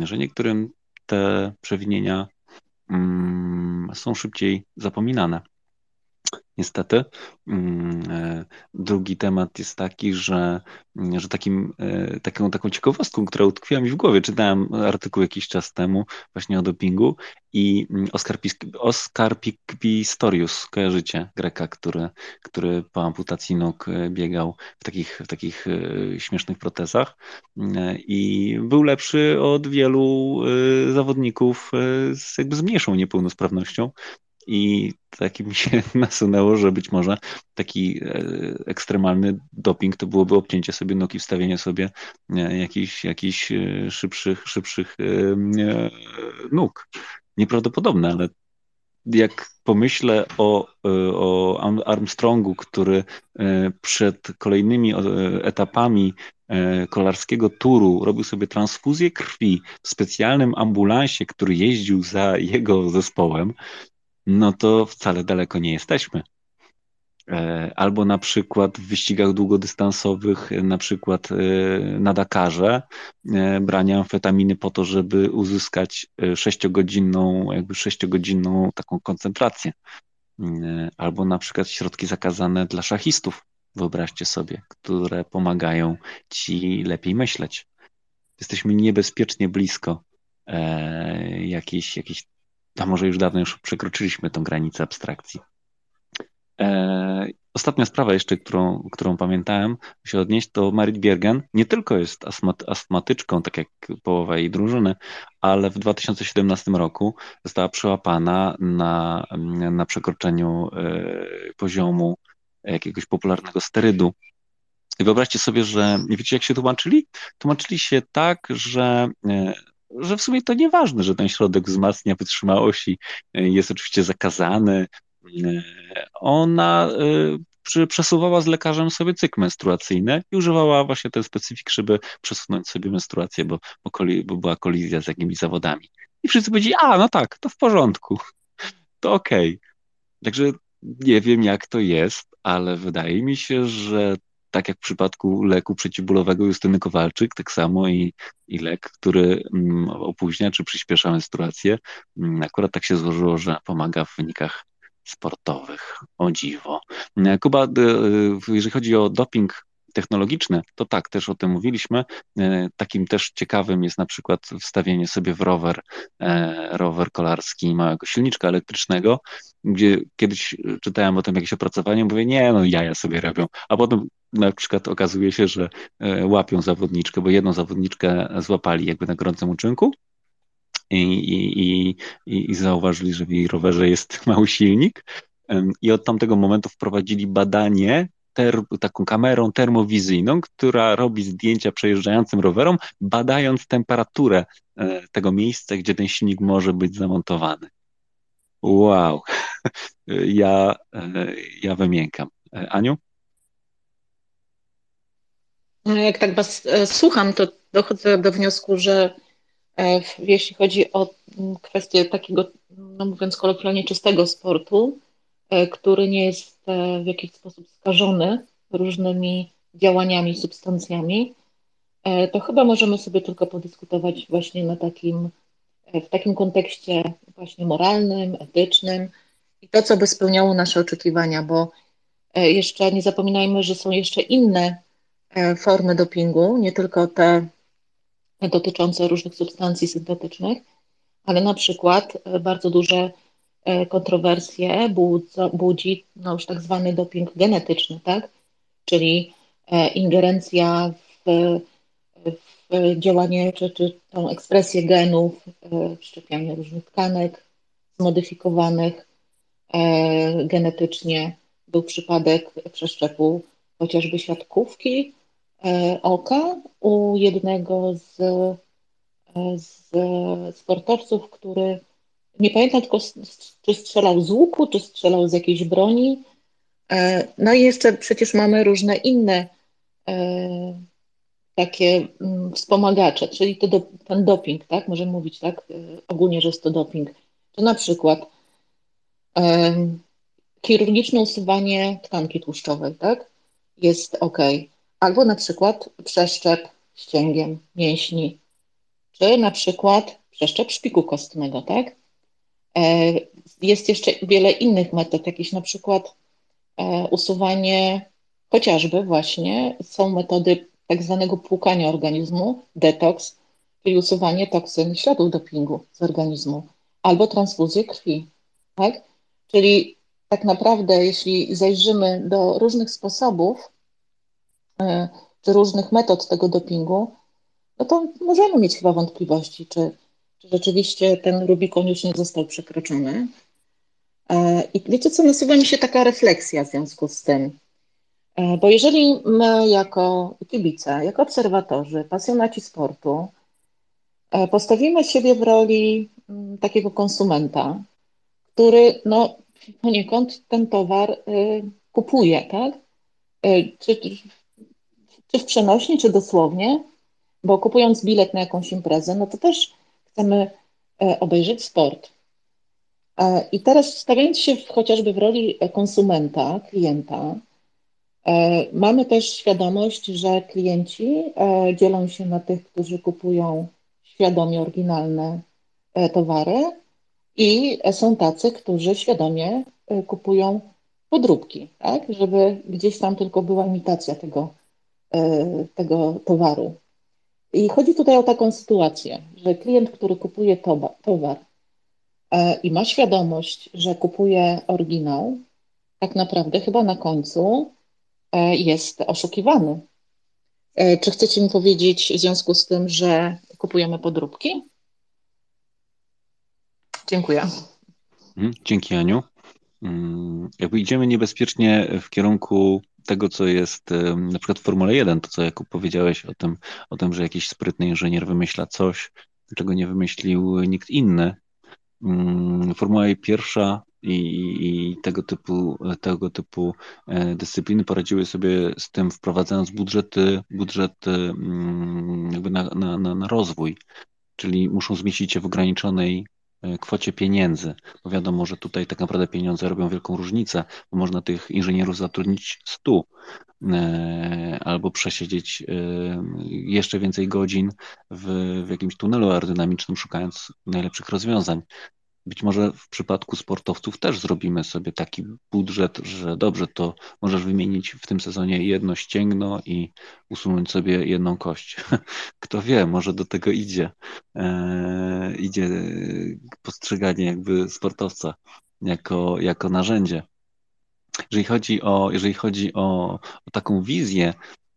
że niektórym te przewinienia mm, są szybciej zapominane. Niestety. Mm, e, drugi temat jest taki, że, mm, że takim, e, taką, taką ciekawostką, która utkwiła mi w głowie, czytałem artykuł jakiś czas temu właśnie o dopingu i mm, Oskar, Pis Oskar Pistorius, kojarzycie, Greka, który, który po amputacji nóg e, biegał w takich, w takich śmiesznych protezach i był lepszy od wielu zawodników z, jakby z mniejszą niepełnosprawnością i taki mi się (laughs) nasunęło, że być może taki e, ekstremalny doping to byłoby obcięcie sobie nóg i wstawienie sobie e, jakichś, jakichś e, szybszych, szybszych nóg. Nieprawdopodobne, ale jak pomyślę o, o Armstrongu, który przed kolejnymi etapami kolarskiego turu robił sobie transfuzję krwi w specjalnym ambulansie, który jeździł za jego zespołem, no to wcale daleko nie jesteśmy. E, albo na przykład w wyścigach długodystansowych, na przykład e, na Dakarze, e, branie amfetaminy po to, żeby uzyskać sześciogodzinną, jakby sześciogodzinną taką koncentrację. Albo na przykład środki zakazane dla szachistów, wyobraźcie sobie, które pomagają ci lepiej myśleć. Jesteśmy niebezpiecznie blisko jakiejś, jakiejś a może już dawno już przekroczyliśmy tą granicę abstrakcji. E, ostatnia sprawa jeszcze, którą, którą pamiętałem się odnieść, to Marit Biergen nie tylko jest astmat, astmatyczką, tak jak połowa jej drużyny, ale w 2017 roku została przyłapana na, na przekroczeniu e, poziomu jakiegoś popularnego sterydu. I wyobraźcie sobie, że wiecie, jak się tłumaczyli? Tłumaczyli się tak, że e, że w sumie to nieważne, że ten środek wzmacnia i e, jest oczywiście zakazany. E, ona e, przesuwała z lekarzem sobie cykl menstruacyjny i używała właśnie ten specyfik, żeby przesunąć sobie menstruację, bo, bo, koli, bo była kolizja z jakimiś zawodami. I wszyscy powiedzieli, a no tak, to w porządku, to okej. Okay. Także nie wiem jak to jest, ale wydaje mi się, że tak jak w przypadku leku przeciwbólowego Justyny Kowalczyk, tak samo i, i lek, który mm, opóźnia czy przyspiesza menstruację. Mm, akurat tak się złożyło, że pomaga w wynikach sportowych. O dziwo. Kuba, jeżeli chodzi o doping technologiczne, to tak, też o tym mówiliśmy. E, takim też ciekawym jest na przykład wstawienie sobie w rower, e, rower kolarski małego silniczka elektrycznego, gdzie kiedyś czytałem o tym jakieś opracowanie, mówię, nie, no jaja sobie robią, a potem na przykład okazuje się, że e, łapią zawodniczkę, bo jedną zawodniczkę złapali jakby na gorącym uczynku, i, i, i, zauważyli, że w jej rowerze jest (laughs) mały silnik. I od tamtego momentu wprowadzili badanie ter, taką kamerą termowizyjną, która robi zdjęcia przejeżdżającym rowerom, badając temperaturę e, tego miejsca, gdzie ten silnik może być zamontowany. Wow, (laughs) ja, e, ja wymiękam. Aniu? No, jak tak Was słucham, to dochodzę do wniosku, że jeśli chodzi o kwestię takiego, no mówiąc kolokwialnie, czystego sportu, który nie jest w jakiś sposób skażony różnymi działaniami, substancjami, e, to chyba możemy sobie tylko podyskutować właśnie na takim, e, w takim kontekście właśnie moralnym, etycznym i to, co by spełniało nasze oczekiwania, bo e, jeszcze nie zapominajmy, że są jeszcze inne formy dopingu, nie tylko te dotyczące różnych substancji syntetycznych, ale na przykład bardzo duże kontrowersje budzi no już tak zwany doping genetyczny, tak? czyli e, ingerencja w, w działanie czy, czy tą ekspresję genów, e, wszczepianie różnych tkanek zmodyfikowanych e, genetycznie. Był przypadek przeszczepu chociażby siatkówki oka u jednego z, z sportowców, który nie pamiętam tylko, czy strzelał z łuku, czy strzelał z jakiejś broni, E, no i jeszcze przecież mamy różne inne e, takie mm, wspomagacze, czyli to do, ten doping, tak? Możemy mówić tak e, ogólnie, że jest to doping. To na przykład chirurgiczne usuwanie tkanki tłuszczowej, tak? Jest ok. Albo na przykład przeszczep ścięgiem mięśni, czy na przykład przeszczep szpiku kostnego, tak? Jest jeszcze wiele innych metod, jakieś na przykład E, usuwanie chociażby właśnie są metody tak zwanego płukania organizmu, detoks, czyli usuwanie toksyn, śladów dopingu z organizmu, albo transfuzję krwi, tak? Czyli tak naprawdę, jeśli zajrzymy do różnych sposobów, e, czy różnych metod tego dopingu, no to możemy mieć chyba wątpliwości, czy, czy rzeczywiście ten Rubikon już nie został przekroczony, E, I wiecie co, nasuwa mi się taka refleksja w związku z tym. E, bo jeżeli my jako kibice, jako obserwatorzy, pasjonaci sportu, e, postawimy siebie w roli mm, takiego konsumenta, który no, poniekąd ten towar y, kupuje, tak? Czy, czy w przenośni, czy dosłownie, bo kupując bilet na jakąś imprezę, no to też chcemy obejrzeć sport. E, I teraz stawiając się w, chociażby w roli konsumenta, klienta, e, mamy też świadomość, że klienci e, dzielą się na tych, którzy kupują świadomie oryginalne towary i są tacy, którzy świadomie kupują podróbki, tak? żeby gdzieś tam tylko była imitacja tego, tego towaru. I chodzi tutaj o taką sytuację, że klient, który kupuje towar E, i ma świadomość, że kupuje oryginał, tak naprawdę chyba na końcu e, jest oszukiwany. E, czy chcecie mi powiedzieć w związku z tym, że kupujemy podróbki? Dziękuję. Mhm, dzięki, Aniu. Mm, jakby idziemy niebezpiecznie w kierunku tego, co jest na przykład w Formule 1, to co Jakub powiedziałeś o tym, o tym, że jakiś sprytny inżynier wymyśla coś, czego nie wymyślił nikt inny, Mm, Formuła pierwsza i, i, tego typu, tego typu e, dyscypliny poradziły sobie z tym, wprowadzając budżety, budżety mm, jakby na, na, na rozwój, czyli muszą zmieścić się w ograniczonej kwocie pieniędzy, bo wiadomo, że tutaj tak naprawdę pieniądze robią wielką różnicę, bo można tych inżynierów zatrudnić stu e, albo przesiedzieć e, jeszcze więcej godzin w, w jakimś tunelu aerodynamicznym, szukając najlepszych rozwiązań. Być może w przypadku sportowców też zrobimy sobie taki budżet, że dobrze, to możesz wymienić w tym sezonie jedno ścięgno i usunąć sobie jedną kość. (laughs) Kto wie, może do tego idzie. Eee, idzie postrzeganie jakby sportowca jako, jako narzędzie. Jeżeli chodzi o, jeżeli chodzi o, o taką wizję,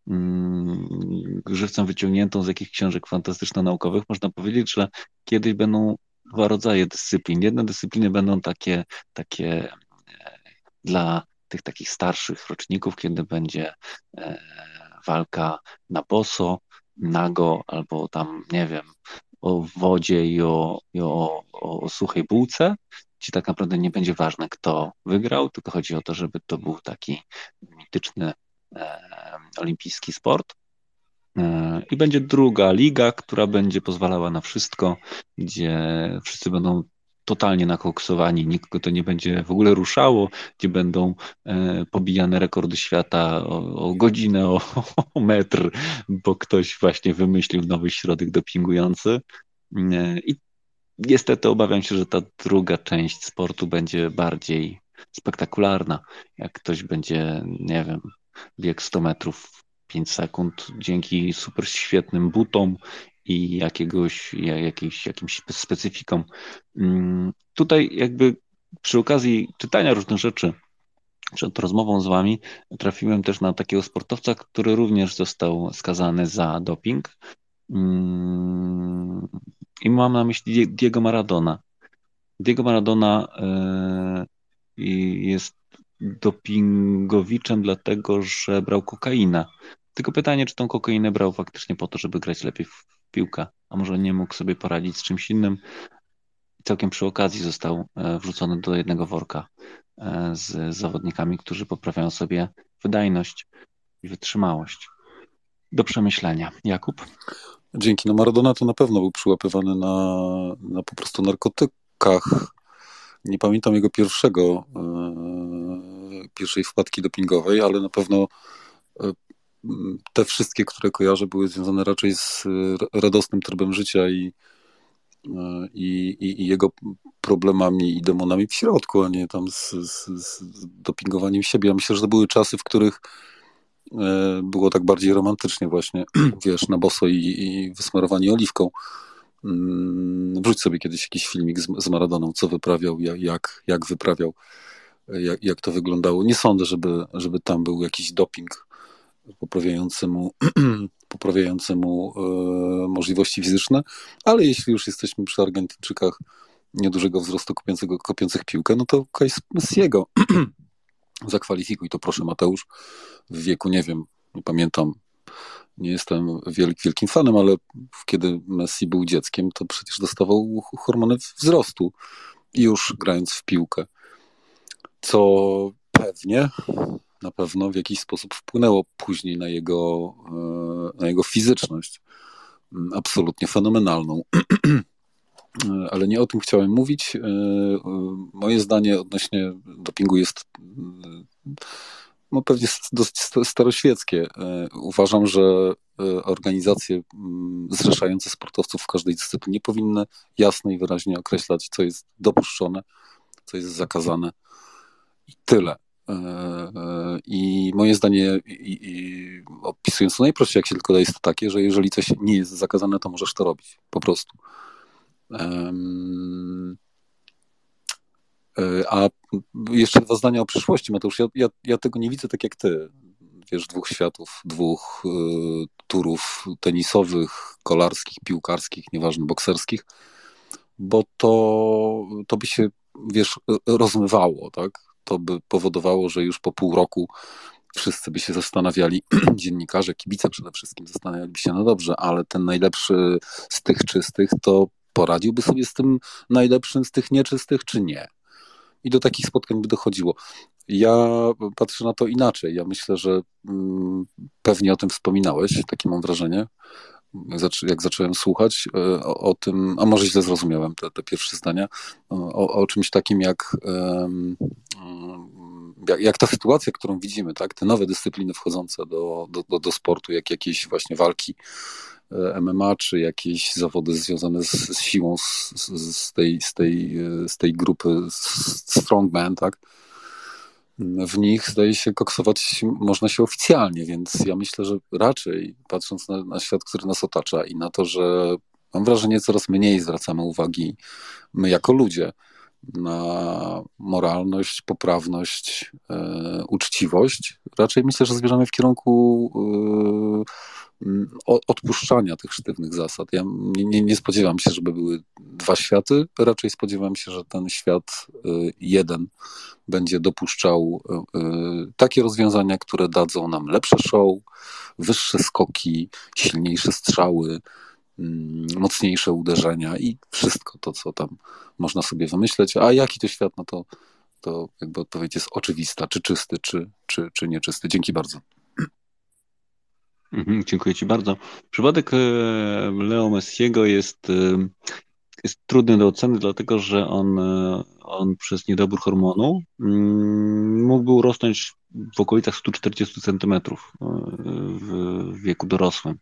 mm, żywcem wyciągniętą z jakichś książek fantastyczno-naukowych, można powiedzieć, że kiedyś będą dwa rodzaje dyscyplin. Jedne dyscypliny będą takie, takie e, dla tych takich starszych roczników, kiedy będzie e, walka na boso, nago, albo tam, nie wiem, o wodzie i o, i o, o suchej bułce, gdzie tak naprawdę nie będzie ważne, kto wygrał, tylko chodzi o to, żeby to był taki mityczny e, olimpijski sport. I będzie druga liga, która będzie pozwalała na wszystko, gdzie wszyscy będą totalnie nakoksowani, nikogo to nie będzie w ogóle ruszało, gdzie będą e, pobijane rekordy świata o, o godzinę, o, o, metr, bo ktoś właśnie wymyślił nowy środek dopingujący. E, I niestety obawiam się, że ta druga część sportu będzie bardziej spektakularna. Jak ktoś będzie, nie wiem, bieg 100 metrów 5 sekund dzięki super świetnym butom i jakiegoś, jakiejś, jakimś specyfikom. Mm, tutaj jakby przy okazji czytania różnych rzeczy przed rozmową z wami trafiłem też na takiego sportowca, który również został skazany za doping. Mm, I mam na myśli Diego Maradona. Diego Maradona e, jest dopingowiczem, dlatego że brał kokainę. Tylko pytanie, czy tą kokainę brał faktycznie po to, żeby grać lepiej w piłkę, a może nie mógł sobie poradzić z czymś innym. Całkiem przy okazji został e, wrzucony do jednego worka e, z zawodnikami, którzy poprawiają sobie wydajność i wytrzymałość. Do przemyślenia. Jakub? Dzięki. No Maradona to na pewno był przyłapywany na, na po prostu narkotykach. Nie pamiętam jego pierwszego, e, pierwszej wpadki dopingowej, ale na pewno te wszystkie, które kojarzę, były związane raczej z radosnym trybem życia i, i, i, i jego problemami i demonami w środku, a nie tam z, z, z dopingowaniem siebie. Ja myślę, że to były czasy, w których e, było tak bardziej romantycznie właśnie, (clears throat) wiesz, na boso i, i wysmarowanie oliwką. Mm, wrzuć sobie kiedyś jakiś filmik z, z Maradoną, co wyprawiał, jak, jak wyprawiał, jak, jak to wyglądało. Nie sądzę, żeby, żeby tam był jakiś doping poprawiającemu, (clears throat) poprawiającemu e, możliwości fizyczne, ale jeśli już jesteśmy przy Argentyńczykach niedużego wzrostu kopiącego, kopiących piłkę, no to Kaj Messiego (clears throat) zakwalifikuj to proszę Mateusz. W wieku, nie wiem, nie pamiętam, nie jestem wielk, wielkim fanem, ale kiedy Messi był dzieckiem, to przecież dostawał hormony wzrostu już grając w piłkę. Co pewnie na pewno w jakiś sposób wpłynęło później na jego, e, na jego fizyczność. Mm, absolutnie fenomenalną. E, (clears throat) ale nie o tym chciałem mówić. E, moje zdanie odnośnie dopingu jest no pewnie dosyć staroświeckie. Uważam, że organizacje mm, zrzeszające sportowców w każdej dyscyplinie powinny jasno i wyraźnie określać, co jest dopuszczone, co jest zakazane i tyle. E, e, I moje zdanie, i, i opisując to najprościej, jak się tylko da, jest takie, że jeżeli coś nie jest zakazane, to możesz to robić. Po prostu. Um, a jeszcze dwa zdania o przyszłości, Mateusz. Ja, ja, ja tego nie widzę tak jak ty. Wiesz, dwóch światów, dwóch turów tenisowych, kolarskich, piłkarskich, nieważne, bokserskich, bo to, to by się, wiesz, rozmywało, tak? To by powodowało, że już po pół roku wszyscy by się zastanawiali, (clears throat) dziennikarze, kibice przede wszystkim zastanawialiby się, no dobrze, ale ten najlepszy z tych czystych to poradziłby sobie z tym najlepszym z tych nieczystych, czy nie? I do takich spotkań by dochodziło. Ja patrzę na to inaczej. Ja myślę, że mm, pewnie o tym wspominałeś, takie mam wrażenie, jak zacząłem słuchać e, o, o, tym, a może źle zrozumiałem te, te pierwsze zdania, o, o czymś takim jak, jak, jak, ta sytuacja, którą widzimy, tak? te nowe dyscypliny wchodzące do, do, do, do sportu, jak jakieś właśnie walki e, MMA, czy jakieś zawody związane z, z siłą z, z, z, tej, z, tej, z tej grupy strongman, tak? W nich zdaje się koksować można się oficjalnie, więc ja myślę, że raczej patrząc na, na, świat, który nas otacza i na to, że mam wrażenie, coraz mniej zwracamy uwagi my jako ludzie na moralność, poprawność, e, uczciwość. Raczej myślę, że zmierzamy w kierunku e, odpuszczania tych sztywnych zasad. Ja nie, nie, nie, spodziewam się, żeby były dwa światy, raczej spodziewam się, że ten świat y, jeden będzie dopuszczał y, y, takie rozwiązania, które dadzą nam lepsze show, wyższe skoki, silniejsze strzały, mm, mocniejsze uderzenia i wszystko to, co tam można sobie wymyśleć. A jaki to świat, no to, to jakby odpowiedź jest oczywista, czy czysty, czy, czy, czy nieczysty. Dzięki bardzo. Mhm, dziękuję Ci bardzo. Przypadek e, Leo Messiego jest, e, jest trudny do oceny, dlatego że on, e, on przez niedobór hormonu mm, mógłby urosnąć w okolicach 140 cm w wieku dorosłym.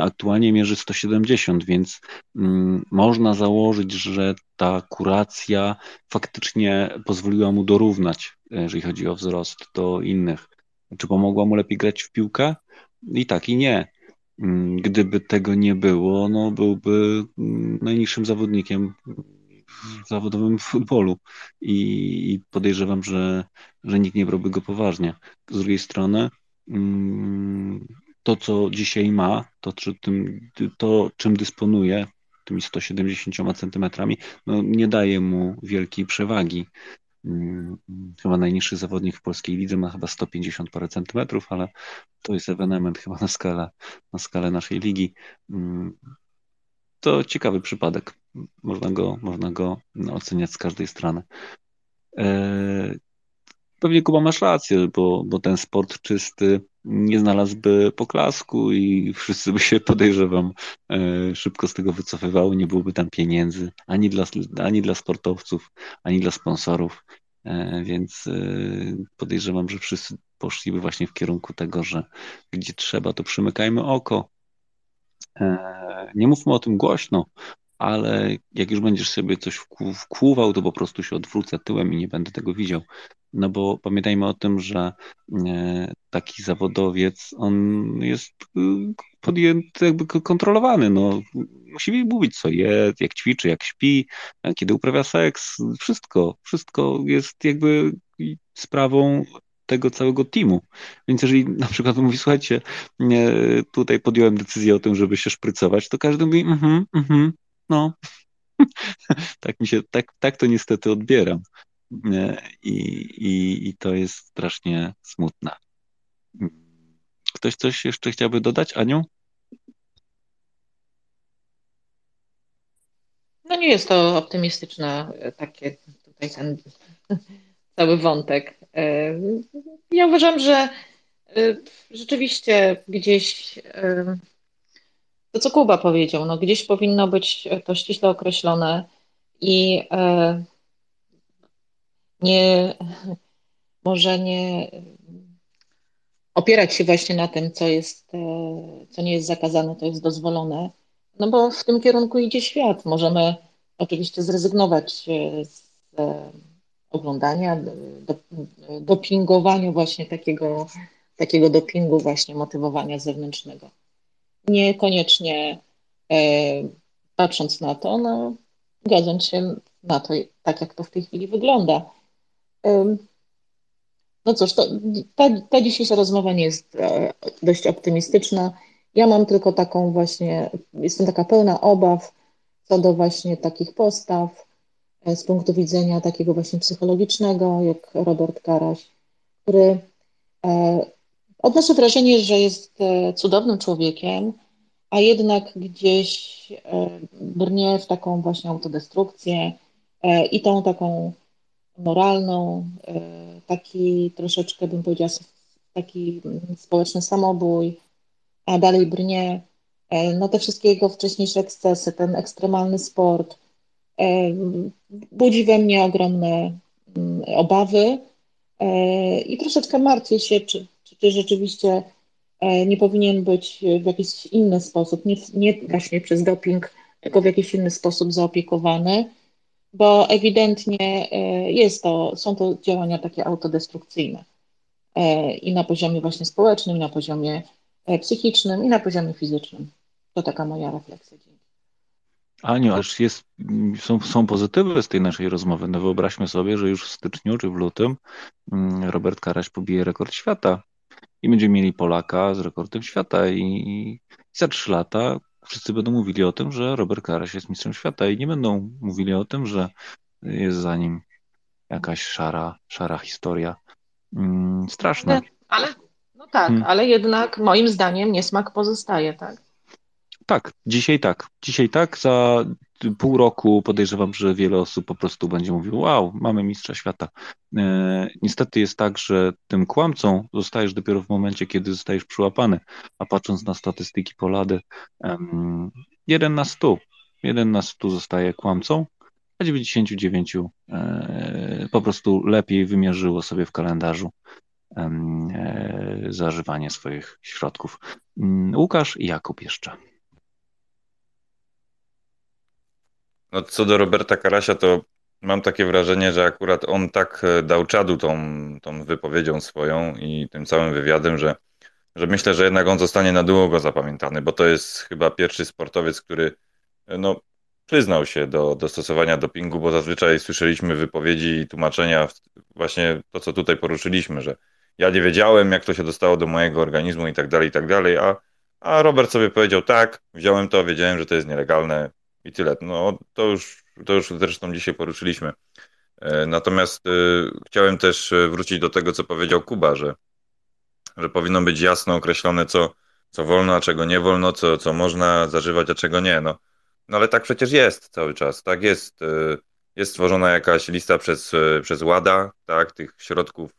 Aktualnie mierzy 170, więc mm, można założyć, że ta kuracja faktycznie pozwoliła mu dorównać, jeżeli chodzi o wzrost do innych. Czy pomogła mu lepiej grać w piłkę? I tak, i nie. Mm, gdyby tego nie było, no byłby mm, najniższym zawodnikiem w zawodowym futbolu i podejrzewam, że, że nikt nie brałby go poważnie. Z drugiej strony, mm, to co dzisiaj ma, to, czy tym, to czym dysponuje, tymi 170 centymetrami, no nie daje mu wielkiej przewagi. Mm, chyba najniższy zawodnik w polskiej lidze ma chyba 150 parę centymetrów, ale to jest ewenement chyba na skalę, na skalę naszej ligi. Mm, to ciekawy przypadek. Można go, można go oceniać z każdej strony. Pewnie Kuba masz rację, bo, bo ten sport czysty nie znalazłby poklasku i wszyscy by się, podejrzewam, e, szybko z tego wycofywały. Nie byłoby tam pieniędzy ani dla, ani dla sportowców, ani dla sponsorów. E, więc e, podejrzewam, że wszyscy poszliby właśnie w kierunku tego, że gdzie trzeba, to przymykajmy oko. Nie mówmy o tym głośno, ale jak już będziesz sobie coś wkłuwał, to po prostu się odwrócę tyłem i nie będę tego widział. No bo pamiętajmy o tym, że e, taki zawodowiec, on jest y, podjęty, jakby kontrolowany. No, musi mówić, co je, jak ćwiczy, jak śpi, kiedy uprawia seks. Wszystko, wszystko jest jakby sprawą tego całego teamu. Więc jeżeli na przykład mówi, słuchajcie, tutaj podjąłem decyzję o tym, żeby się szprycować, to każdy mówi, mhm, mhm, no. (laughs) tak mi się, tak, tak to niestety odbieram. I, i, I to jest strasznie smutne. Ktoś coś jeszcze chciałby dodać, Aniu? No nie jest to optymistyczne takie tutaj ten (laughs) cały wątek. E, ja uważam, że e, rzeczywiście gdzieś e, to, co Kuba powiedział, no gdzieś powinno być to ściśle określone i nie, może nie opierać się właśnie na tym, co jest, e, co nie jest zakazane, to jest dozwolone, no bo w tym kierunku idzie świat. Możemy oczywiście zrezygnować e, z e, oglądania, do, dopingowania właśnie takiego, takiego dopingu właśnie motywowania zewnętrznego. Niekoniecznie patrząc na to, no, godząc się na to, tak jak to w tej chwili wygląda. No cóż, to, ta, ta dzisiejsza rozmowa nie jest e, dość optymistyczna. Ja mam tylko taką właśnie, jestem taka pełna obaw co do właśnie takich postaw e, z punktu widzenia takiego właśnie psychologicznego, jak Robert Karaś, który e, odnoszę wrażenie, że jest cudownym człowiekiem, a jednak gdzieś brnie w taką właśnie autodestrukcję i tą taką moralną, e, taki troszeczkę bym powiedziała taki społeczny samobój, a dalej brnie. No te wszystkie jego wcześniejsze ekscesy, ten ekstremalny sport, budzi we mnie ogromne mm, obawy i troszeczkę martwię się, czy, czy, czy rzeczywiście nie powinien być w jakiś inny sposób, nie, nie właśnie przez doping, tylko w jakiś inny sposób zaopiekowany bo ewidentnie e, jest to, są to działania takie autodestrukcyjne e, i na poziomie właśnie społecznym, i na poziomie e, psychicznym, i na poziomie fizycznym. To taka moja refleksja. Aniu, aż jest, są, są pozytywy z tej naszej rozmowy. No wyobraźmy sobie, że już w styczniu czy w lutym mm, Robert Karaś pobije rekord świata i będziemy mieli Polaka z rekordem świata i, i za trzy lata wszyscy będą mówili o tym, że Robert Karaś jest mistrzem świata i nie będą mówili o tym, że jest za nim jakaś szara, szara historia. Mm, straszne. Ale, ale no tak, hmm. ale jednak moim zdaniem niesmak pozostaje, tak? Tak, dzisiaj tak. Dzisiaj tak. Za pół roku podejrzewam, że wiele osób po prostu będzie mówiło: Wow, mamy mistrza świata. E, niestety jest tak, że tym kłamcą zostajesz dopiero w momencie, kiedy zostajesz przyłapany. A patrząc na statystyki Polady, jeden na stu, jeden na stu zostaje kłamcą, a 99 e, po prostu lepiej wymierzyło sobie w kalendarzu e, zażywanie swoich środków. Mm, Łukasz i Jakub jeszcze. No, co do Roberta Karasia, to mam takie wrażenie, że akurat on tak e, dał czadu tą, tą wypowiedzią swoją i tym całym wywiadem, że, że myślę, że jednak on zostanie na długo zapamiętany, bo to jest chyba pierwszy sportowiec, który e, no, przyznał się do, do stosowania dopingu, bo zazwyczaj słyszeliśmy wypowiedzi i tłumaczenia, właśnie to, co tutaj poruszyliśmy, że ja nie wiedziałem, jak to się dostało do mojego organizmu i tak dalej, i tak dalej, a, a Robert sobie powiedział, tak, wziąłem to, wiedziałem, że to jest nielegalne, i tyle. No to już, to już zresztą dzisiaj poruszyliśmy. E, natomiast y, chciałem też e, wrócić do tego, co powiedział Kuba, że, że powinno być jasno określone, co, co wolno, a czego nie wolno, co, co można zażywać, a czego nie. No, no ale tak przecież jest cały czas. Tak jest. Jest stworzona jakaś lista przez, przez WADA, tak, tych środków,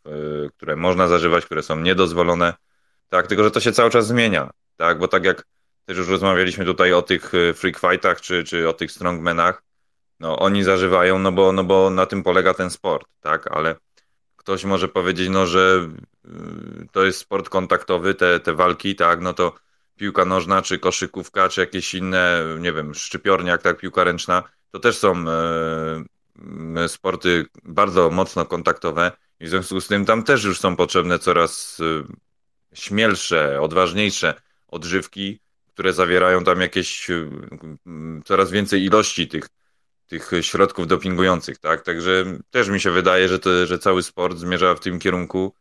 które można zażywać, które są niedozwolone. Tak, tylko że to się cały czas zmienia. Tak, bo tak jak też już rozmawialiśmy tutaj o tych e, freak fightach, czy, czy o tych strongmenach. No, oni zażywają, no bo, no bo na tym polega ten sport, tak? Ale ktoś może powiedzieć, no, że e, to jest sport kontaktowy, te, te walki, tak? No to piłka nożna, czy koszykówka, czy jakieś inne, nie wiem, szczypiorniak, tak, piłka ręczna, to też są e, sporty bardzo mocno kontaktowe i w związku z tym tam też już są potrzebne coraz śmielsze, odważniejsze odżywki, które zawierają tam jakieś y, y, coraz więcej ilości tych, tych środków dopingujących, tak? Także też mi się wydaje, że, to, że cały sport zmierza w tym kierunku,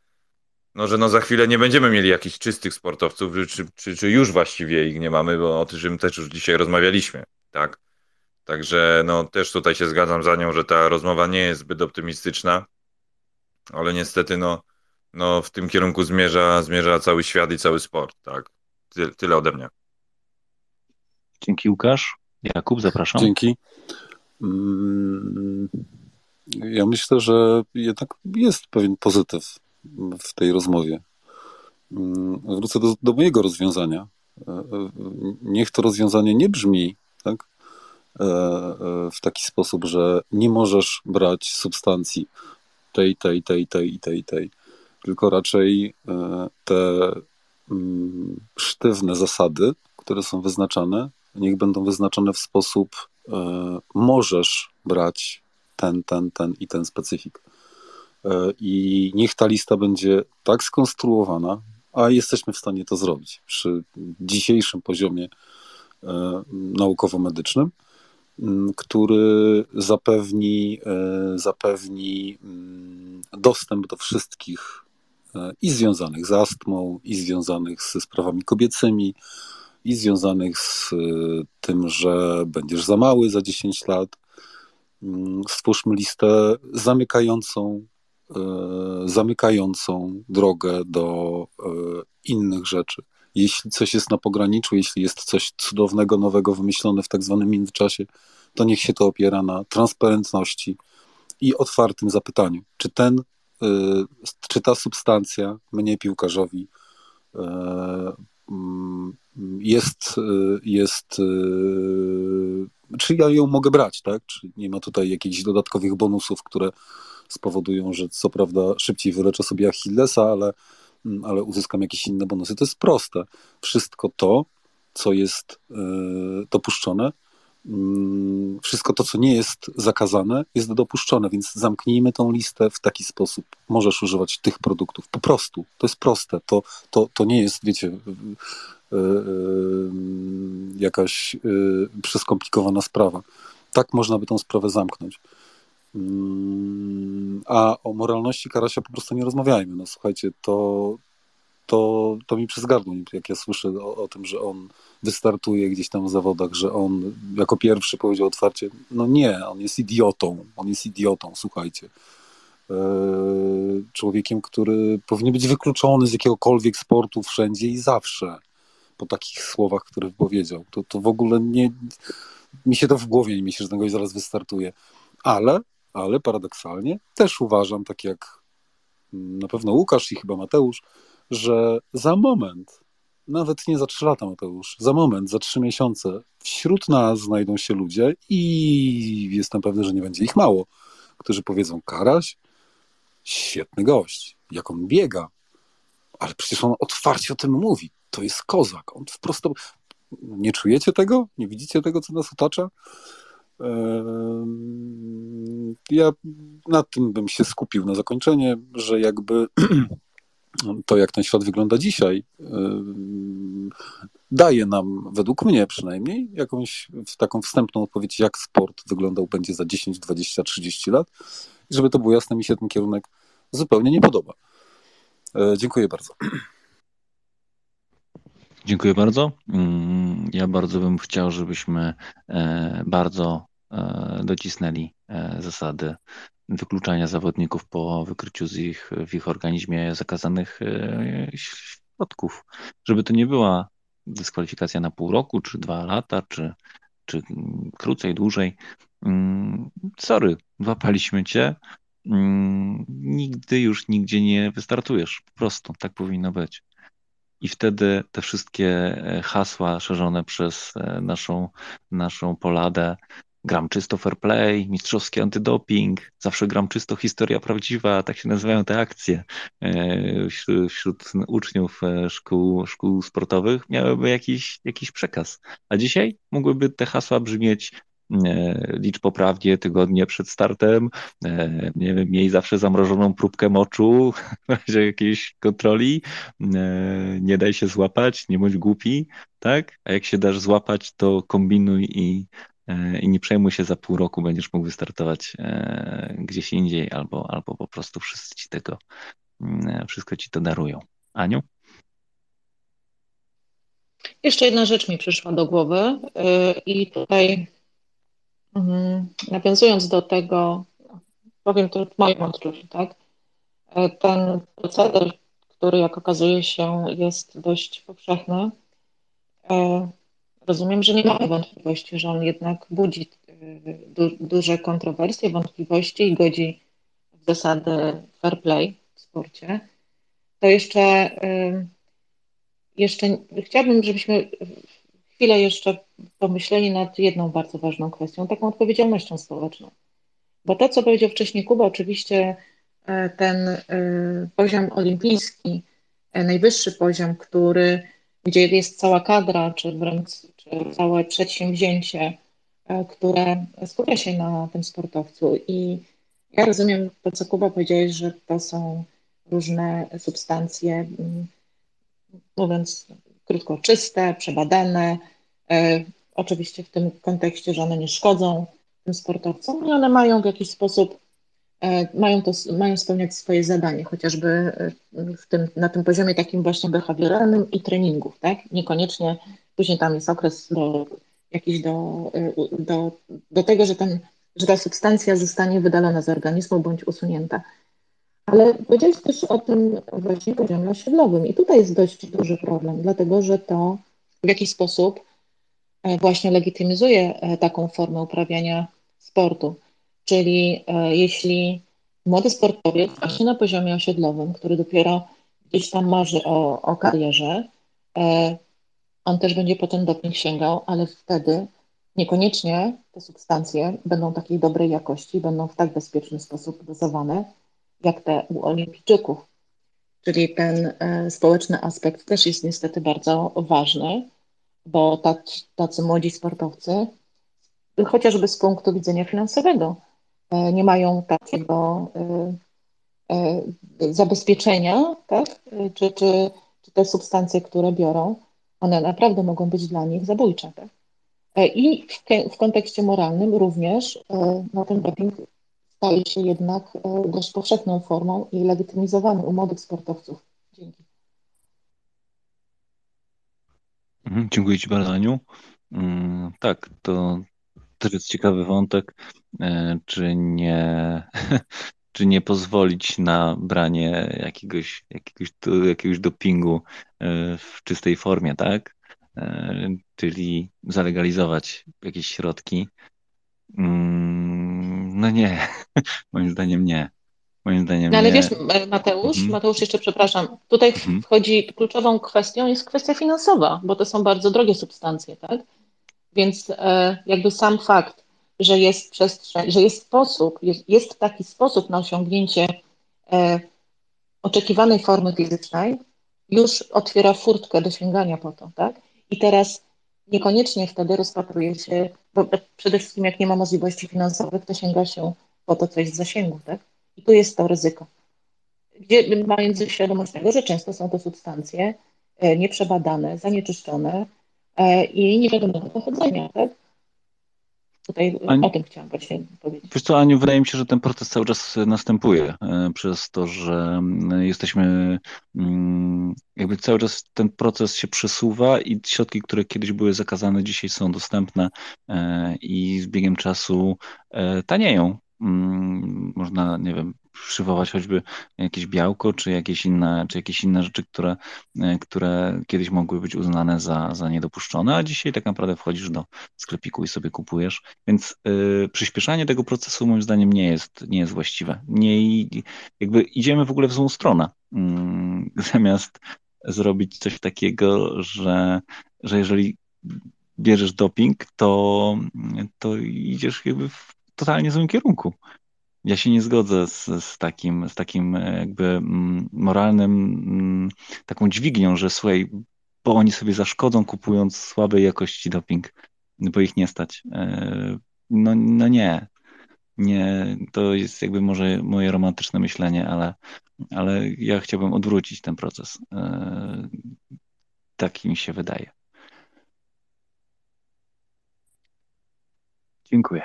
no, że no za chwilę nie będziemy mieli jakichś czystych sportowców, czy, czy, czy już właściwie ich nie mamy, bo o tym też już dzisiaj rozmawialiśmy, tak? Także no też tutaj się zgadzam za nią, że ta rozmowa nie jest zbyt optymistyczna, ale niestety no, no w tym kierunku zmierza, zmierza cały świat i cały sport, tak? Tyle ode mnie. Dzięki Łukasz. Jakub, zapraszam. Dzięki. Mm, ja myślę, że jednak jest pewien pozytyw w tej rozmowie. Mm, wrócę do, do mojego rozwiązania. E, e, niech to rozwiązanie nie brzmi tak, e, w taki sposób, że nie możesz brać substancji tej, tej, tej, tej i tej, tej, tylko raczej te mm, sztywne zasady, które są wyznaczane, niech będą wyznaczone w sposób e, możesz brać ten, ten, ten i ten specyfik. E, I niech ta lista będzie tak skonstruowana, a jesteśmy w stanie to zrobić przy dzisiejszym poziomie e, naukowo-medycznym, który zapewni, zapewni dostęp do wszystkich i związanych z astmą, i związanych ze sprawami kobiecymi, i związanych z y, tym, że będziesz za mały za 10 lat. Mm, stwórzmy listę zamykającą, y, zamykającą drogę do y, innych rzeczy. Jeśli coś jest na pograniczu, jeśli jest coś cudownego, nowego wymyślone w tak zwanym międzyczasie, to niech się to opiera na transparentności i otwartym zapytaniu, czy ten, czy ta substancja mnie piłkarzowi jest, jest czy ja ją mogę brać, tak? Czy nie ma tutaj jakichś dodatkowych bonusów, które spowodują, że co prawda szybciej wyleczę sobie Achillesa, ale, mm, ale uzyskam jakieś inne bonusy. To jest proste. Wszystko to, co jest dopuszczone, Mm, wszystko to, co nie jest zakazane, jest dopuszczone, więc zamknijmy tą listę w taki sposób. Możesz używać tych produktów. Po prostu. To jest proste. To, to, to nie jest, wiecie, yy, yy, jakaś yy, przeskomplikowana sprawa. Tak można by tą sprawę zamknąć. Mm, a o moralności Karasia po prostu nie rozmawiajmy. No słuchajcie, to, to, to mi przez gardło, jak ja słyszę o, o, tym, że on wystartuje gdzieś tam w zawodach, że on jako pierwszy powiedział otwarcie, no nie, on jest idiotą, on jest idiotą, słuchajcie. E, człowiekiem, który powinien być wykluczony z jakiegokolwiek sportu wszędzie i zawsze, po takich słowach, które powiedział. To, to w ogóle nie, mi się to w głowie nie myśli, że ten gość zaraz wystartuje. Ale, ale paradoksalnie też uważam, tak jak na pewno Łukasz i chyba Mateusz, że za moment, nawet nie za trzy lata, Mateusz, za moment, za trzy miesiące, wśród nas znajdą się ludzie i jestem pewny, że nie będzie ich mało, którzy powiedzą: Karaś, świetny gość, jak on biega, ale przecież on otwarcie o tym mówi. To jest kozak. On wprost. Nie czujecie tego? Nie widzicie tego, co nas otacza? Ja nad tym bym się skupił na zakończenie, że jakby (clears throat) to, jak ten świat wygląda dzisiaj, daje nam, według mnie przynajmniej, jakąś taką wstępną odpowiedź, jak sport wyglądał będzie za 10, 20, 30 lat. I żeby to było jasne, mi się ten kierunek zupełnie nie podoba. E, dziękuję bardzo. Dziękuję bardzo. Mm, ja bardzo bym chciał, żebyśmy e, bardzo e, docisnęli zasady wykluczania zawodników po wykryciu z ich, w ich organizmie zakazanych e, środków. Żeby to nie była dyskwalifikacja na pół roku, czy dwa lata, czy, czy krócej, dłużej. Mm, sorry, łapaliśmy cię. Mm, nigdy już nigdzie nie wystartujesz. Po prostu tak powinno być. I wtedy te wszystkie e, hasła szerzone przez e, naszą, naszą poladę gram czysto fair play, mistrzowski antydoping, zawsze gram czysto historia prawdziwa, tak się nazywają te akcje e, wśród uczniów e, szkół, szkół sportowych, miałyby jakiś, jakiś przekaz. A dzisiaj mogłyby te hasła brzmieć e, licz poprawnie tygodnie przed startem, nie wiem, miej zawsze zamrożoną próbkę moczu (laughs) w razie jakiejś kontroli, nie daj się złapać, nie bądź głupi, tak? A jak się dasz złapać, to kombinuj i i nie przejmuj się, za pół roku będziesz mógł wystartować e, gdzieś indziej, albo, albo po prostu wszyscy ci tego, mm, e, wszystko ci to darują. Aniu? Jeszcze jedna rzecz mi przyszła do głowy i tutaj mhm, nawiązując do tego, powiem to w moim odczuciu, tak? Ten proceder, który jak okazuje się jest dość powszechny, Rozumiem, że nie mamy wątpliwości, że on jednak budzi y, du duże kontrowersje, wątpliwości i godzi w zasady fair play w sporcie. To jeszcze, y, jeszcze chciałabym, żebyśmy chwilę jeszcze pomyśleli nad jedną bardzo ważną kwestią, taką odpowiedzialnością społeczną. Bo to, co powiedział wcześniej Kuba, oczywiście y, ten poziom olimpijski, najwyższy poziom, który gdzie jest cała kadra, czy wręcz czy całe przedsięwzięcie, e, które skupia się na tym sportowcu. I ja rozumiem to, co Kuba powiedziałeś, że to są różne substancje, mm, mówiąc krótko, czyste, przebadane. E, oczywiście w tym kontekście, że one nie szkodzą tym sportowcom i one mają w jakiś sposób E, mają, to, mają spełniać swoje zadanie, chociażby w tym, na tym poziomie takim właśnie behawioralnym i treningów, tak? Niekoniecznie później tam jest okres do jakiś do, e, do, do tego, że, ten, że ta substancja zostanie wydalona z organizmu bądź usunięta. Ale powiedziałeś też o tym właśnie poziomie osiedlowym i tutaj jest dość duży problem, dlatego że to w jakiś sposób właśnie legitymizuje taką formę uprawiania sportu. Czyli e, jeśli młody sportowiec właśnie na poziomie osiedlowym, który dopiero gdzieś tam marzy o, o karierze, on też będzie po ten doping sięgał, ale wtedy niekoniecznie te substancje będą takiej dobrej jakości, będą w tak bezpieczny sposób dozowane, jak te u olimpijczyków. Czyli ten społeczny aspekt też jest niestety bardzo ważny, bo tacy, tacy młodzi sportowcy, chociażby z punktu widzenia finansowego, nie mają takiego zabezpieczenia, tak? czy, czy, czy te substancje, które biorą, one naprawdę mogą być dla nich zabójcze. Tak? I w, w kontekście moralnym również no, ten doping staje się jednak dość powszechną formą i legitymizowany u młodych sportowców. Dzięki. Dziękuję Ci bardzo, Aniu. Tak, to też jest ciekawy wątek, czy nie, (laughs) czy nie pozwolić na branie jakiegoś, jakiegoś, jakiegoś dopingu w czystej formie, tak? Czyli zalegalizować jakieś środki. No nie, (laughs) moim zdaniem nie. Moim zdaniem No ale nie. wiesz, Mateusz, Mhm. Mateusz, jeszcze przepraszam, tutaj Mhm. wchodzi kluczową kwestią jest kwestia finansowa, bo to są bardzo drogie substancje, tak? Więc e, jakby sam fakt, że jest przestrzeń, że jest sposób, jest, jest taki sposób na osiągnięcie e, oczekiwanej formy fizycznej, już otwiera furtkę do sięgania po to, tak? I teraz niekoniecznie wtedy rozpatruje się, bo przede wszystkim jak nie ma możliwości finansowych, to sięga się po to coś z zasięgu, tak? I tu jest to ryzyko. Gdzie, mając świadomość tego, że często są to substancje e, nieprzebadane, zanieczyszczone e, i niewiadomego pochodzenia, tak? Tutaj Ani- o tym chciałam właśnie powiedzieć. Wiesz co, Aniu, wydaje mi się, że ten proces cały czas następuje e, przez to, że mm, jesteśmy, mm, jakby cały czas ten proces się przesuwa i środki, które kiedyś były zakazane, dzisiaj są dostępne e, i z biegiem czasu e, tanieją. Mm, Można, nie wiem, przywołać choćby jakieś białko, czy jakieś inne, czy jakieś inne rzeczy, które, e, które kiedyś mogły być uznane za, za niedopuszczone, a dzisiaj tak naprawdę wchodzisz do sklepiku i sobie kupujesz. Więc y, przyspieszanie tego procesu moim zdaniem nie jest, nie jest właściwe. Nie, jakby idziemy w ogóle w złą stronę. Mm, (laughs) zamiast zrobić coś takiego, że, że jeżeli bierzesz doping, to, to idziesz jakby w totalnie złym kierunku. Ja się nie zgodzę z, z takim, z takim e, jakby mm, moralnym, mm, taką dźwignią, że słuchaj, bo oni sobie zaszkodzą kupując słabej jakości doping, bo ich nie stać. E, No, no nie. Nie, to jest jakby może moje romantyczne myślenie, ale, ale ja chciałbym odwrócić ten proces. E, Tak mi się wydaje. Dziękuję.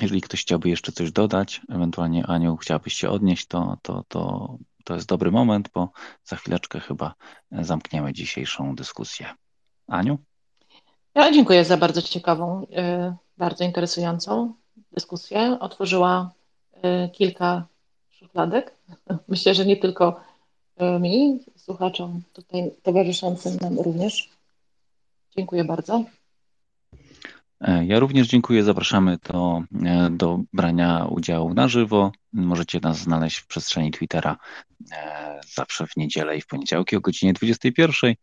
Jeżeli ktoś chciałby jeszcze coś dodać, ewentualnie Aniu chciałabyś się odnieść, to, to, to, to jest dobry moment, bo za chwileczkę chyba zamkniemy dzisiejszą dyskusję. Aniu? Ja dziękuję za bardzo ciekawą, y, bardzo interesującą dyskusję. Otworzyła y, kilka szufladek. (laughs) Myślę, że nie tylko y, mi, słuchaczom tutaj towarzyszącym nam również. Dziękuję bardzo. E, Ja również dziękuję. Zapraszamy do, e, do brania udziału na żywo. Możecie nas znaleźć w przestrzeni Twittera e, zawsze w niedzielę i w poniedziałki o godzinie 21,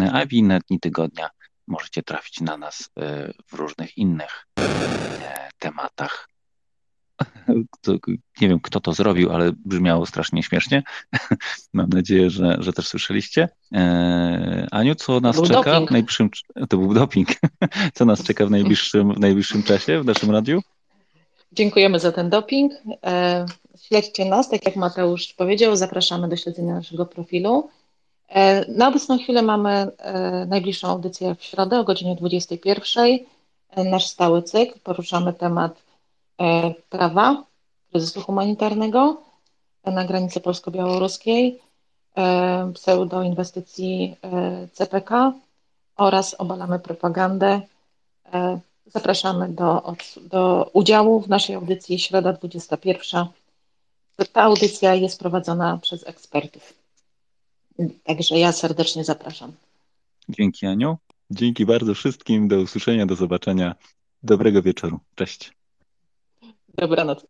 e, a w inne dni tygodnia możecie trafić na nas w różnych innych tematach. Nie wiem, kto to zrobił, ale brzmiało strasznie śmiesznie. (laughs) Mam nadzieję, że, że też słyszeliście. E, Aniu, co nas czeka doping. w najbliższym... To był doping. (laughs) Co nas czeka w najbliższym, w najbliższym czasie w naszym radiu? Dziękujemy za ten doping. E, Śledźcie nas, tak jak Mateusz powiedział, zapraszamy do śledzenia naszego profilu. E, Na obecną chwilę mamy najbliższą audycję w środę o godzinie 21. E, Nasz stały cykl. Poruszamy temat prawa, kryzysu humanitarnego e, na granicy polsko-białoruskiej, e, pseudoinwestycji e, CPK oraz obalamy propagandę. E, Zapraszamy do, do udziału w naszej audycji środa 21. Ta audycja jest prowadzona przez ekspertów. Także ja serdecznie zapraszam. Dzięki Aniu. Dzięki bardzo wszystkim. Do usłyszenia, do zobaczenia. Dobrego wieczoru. Cześć. Dobranoc.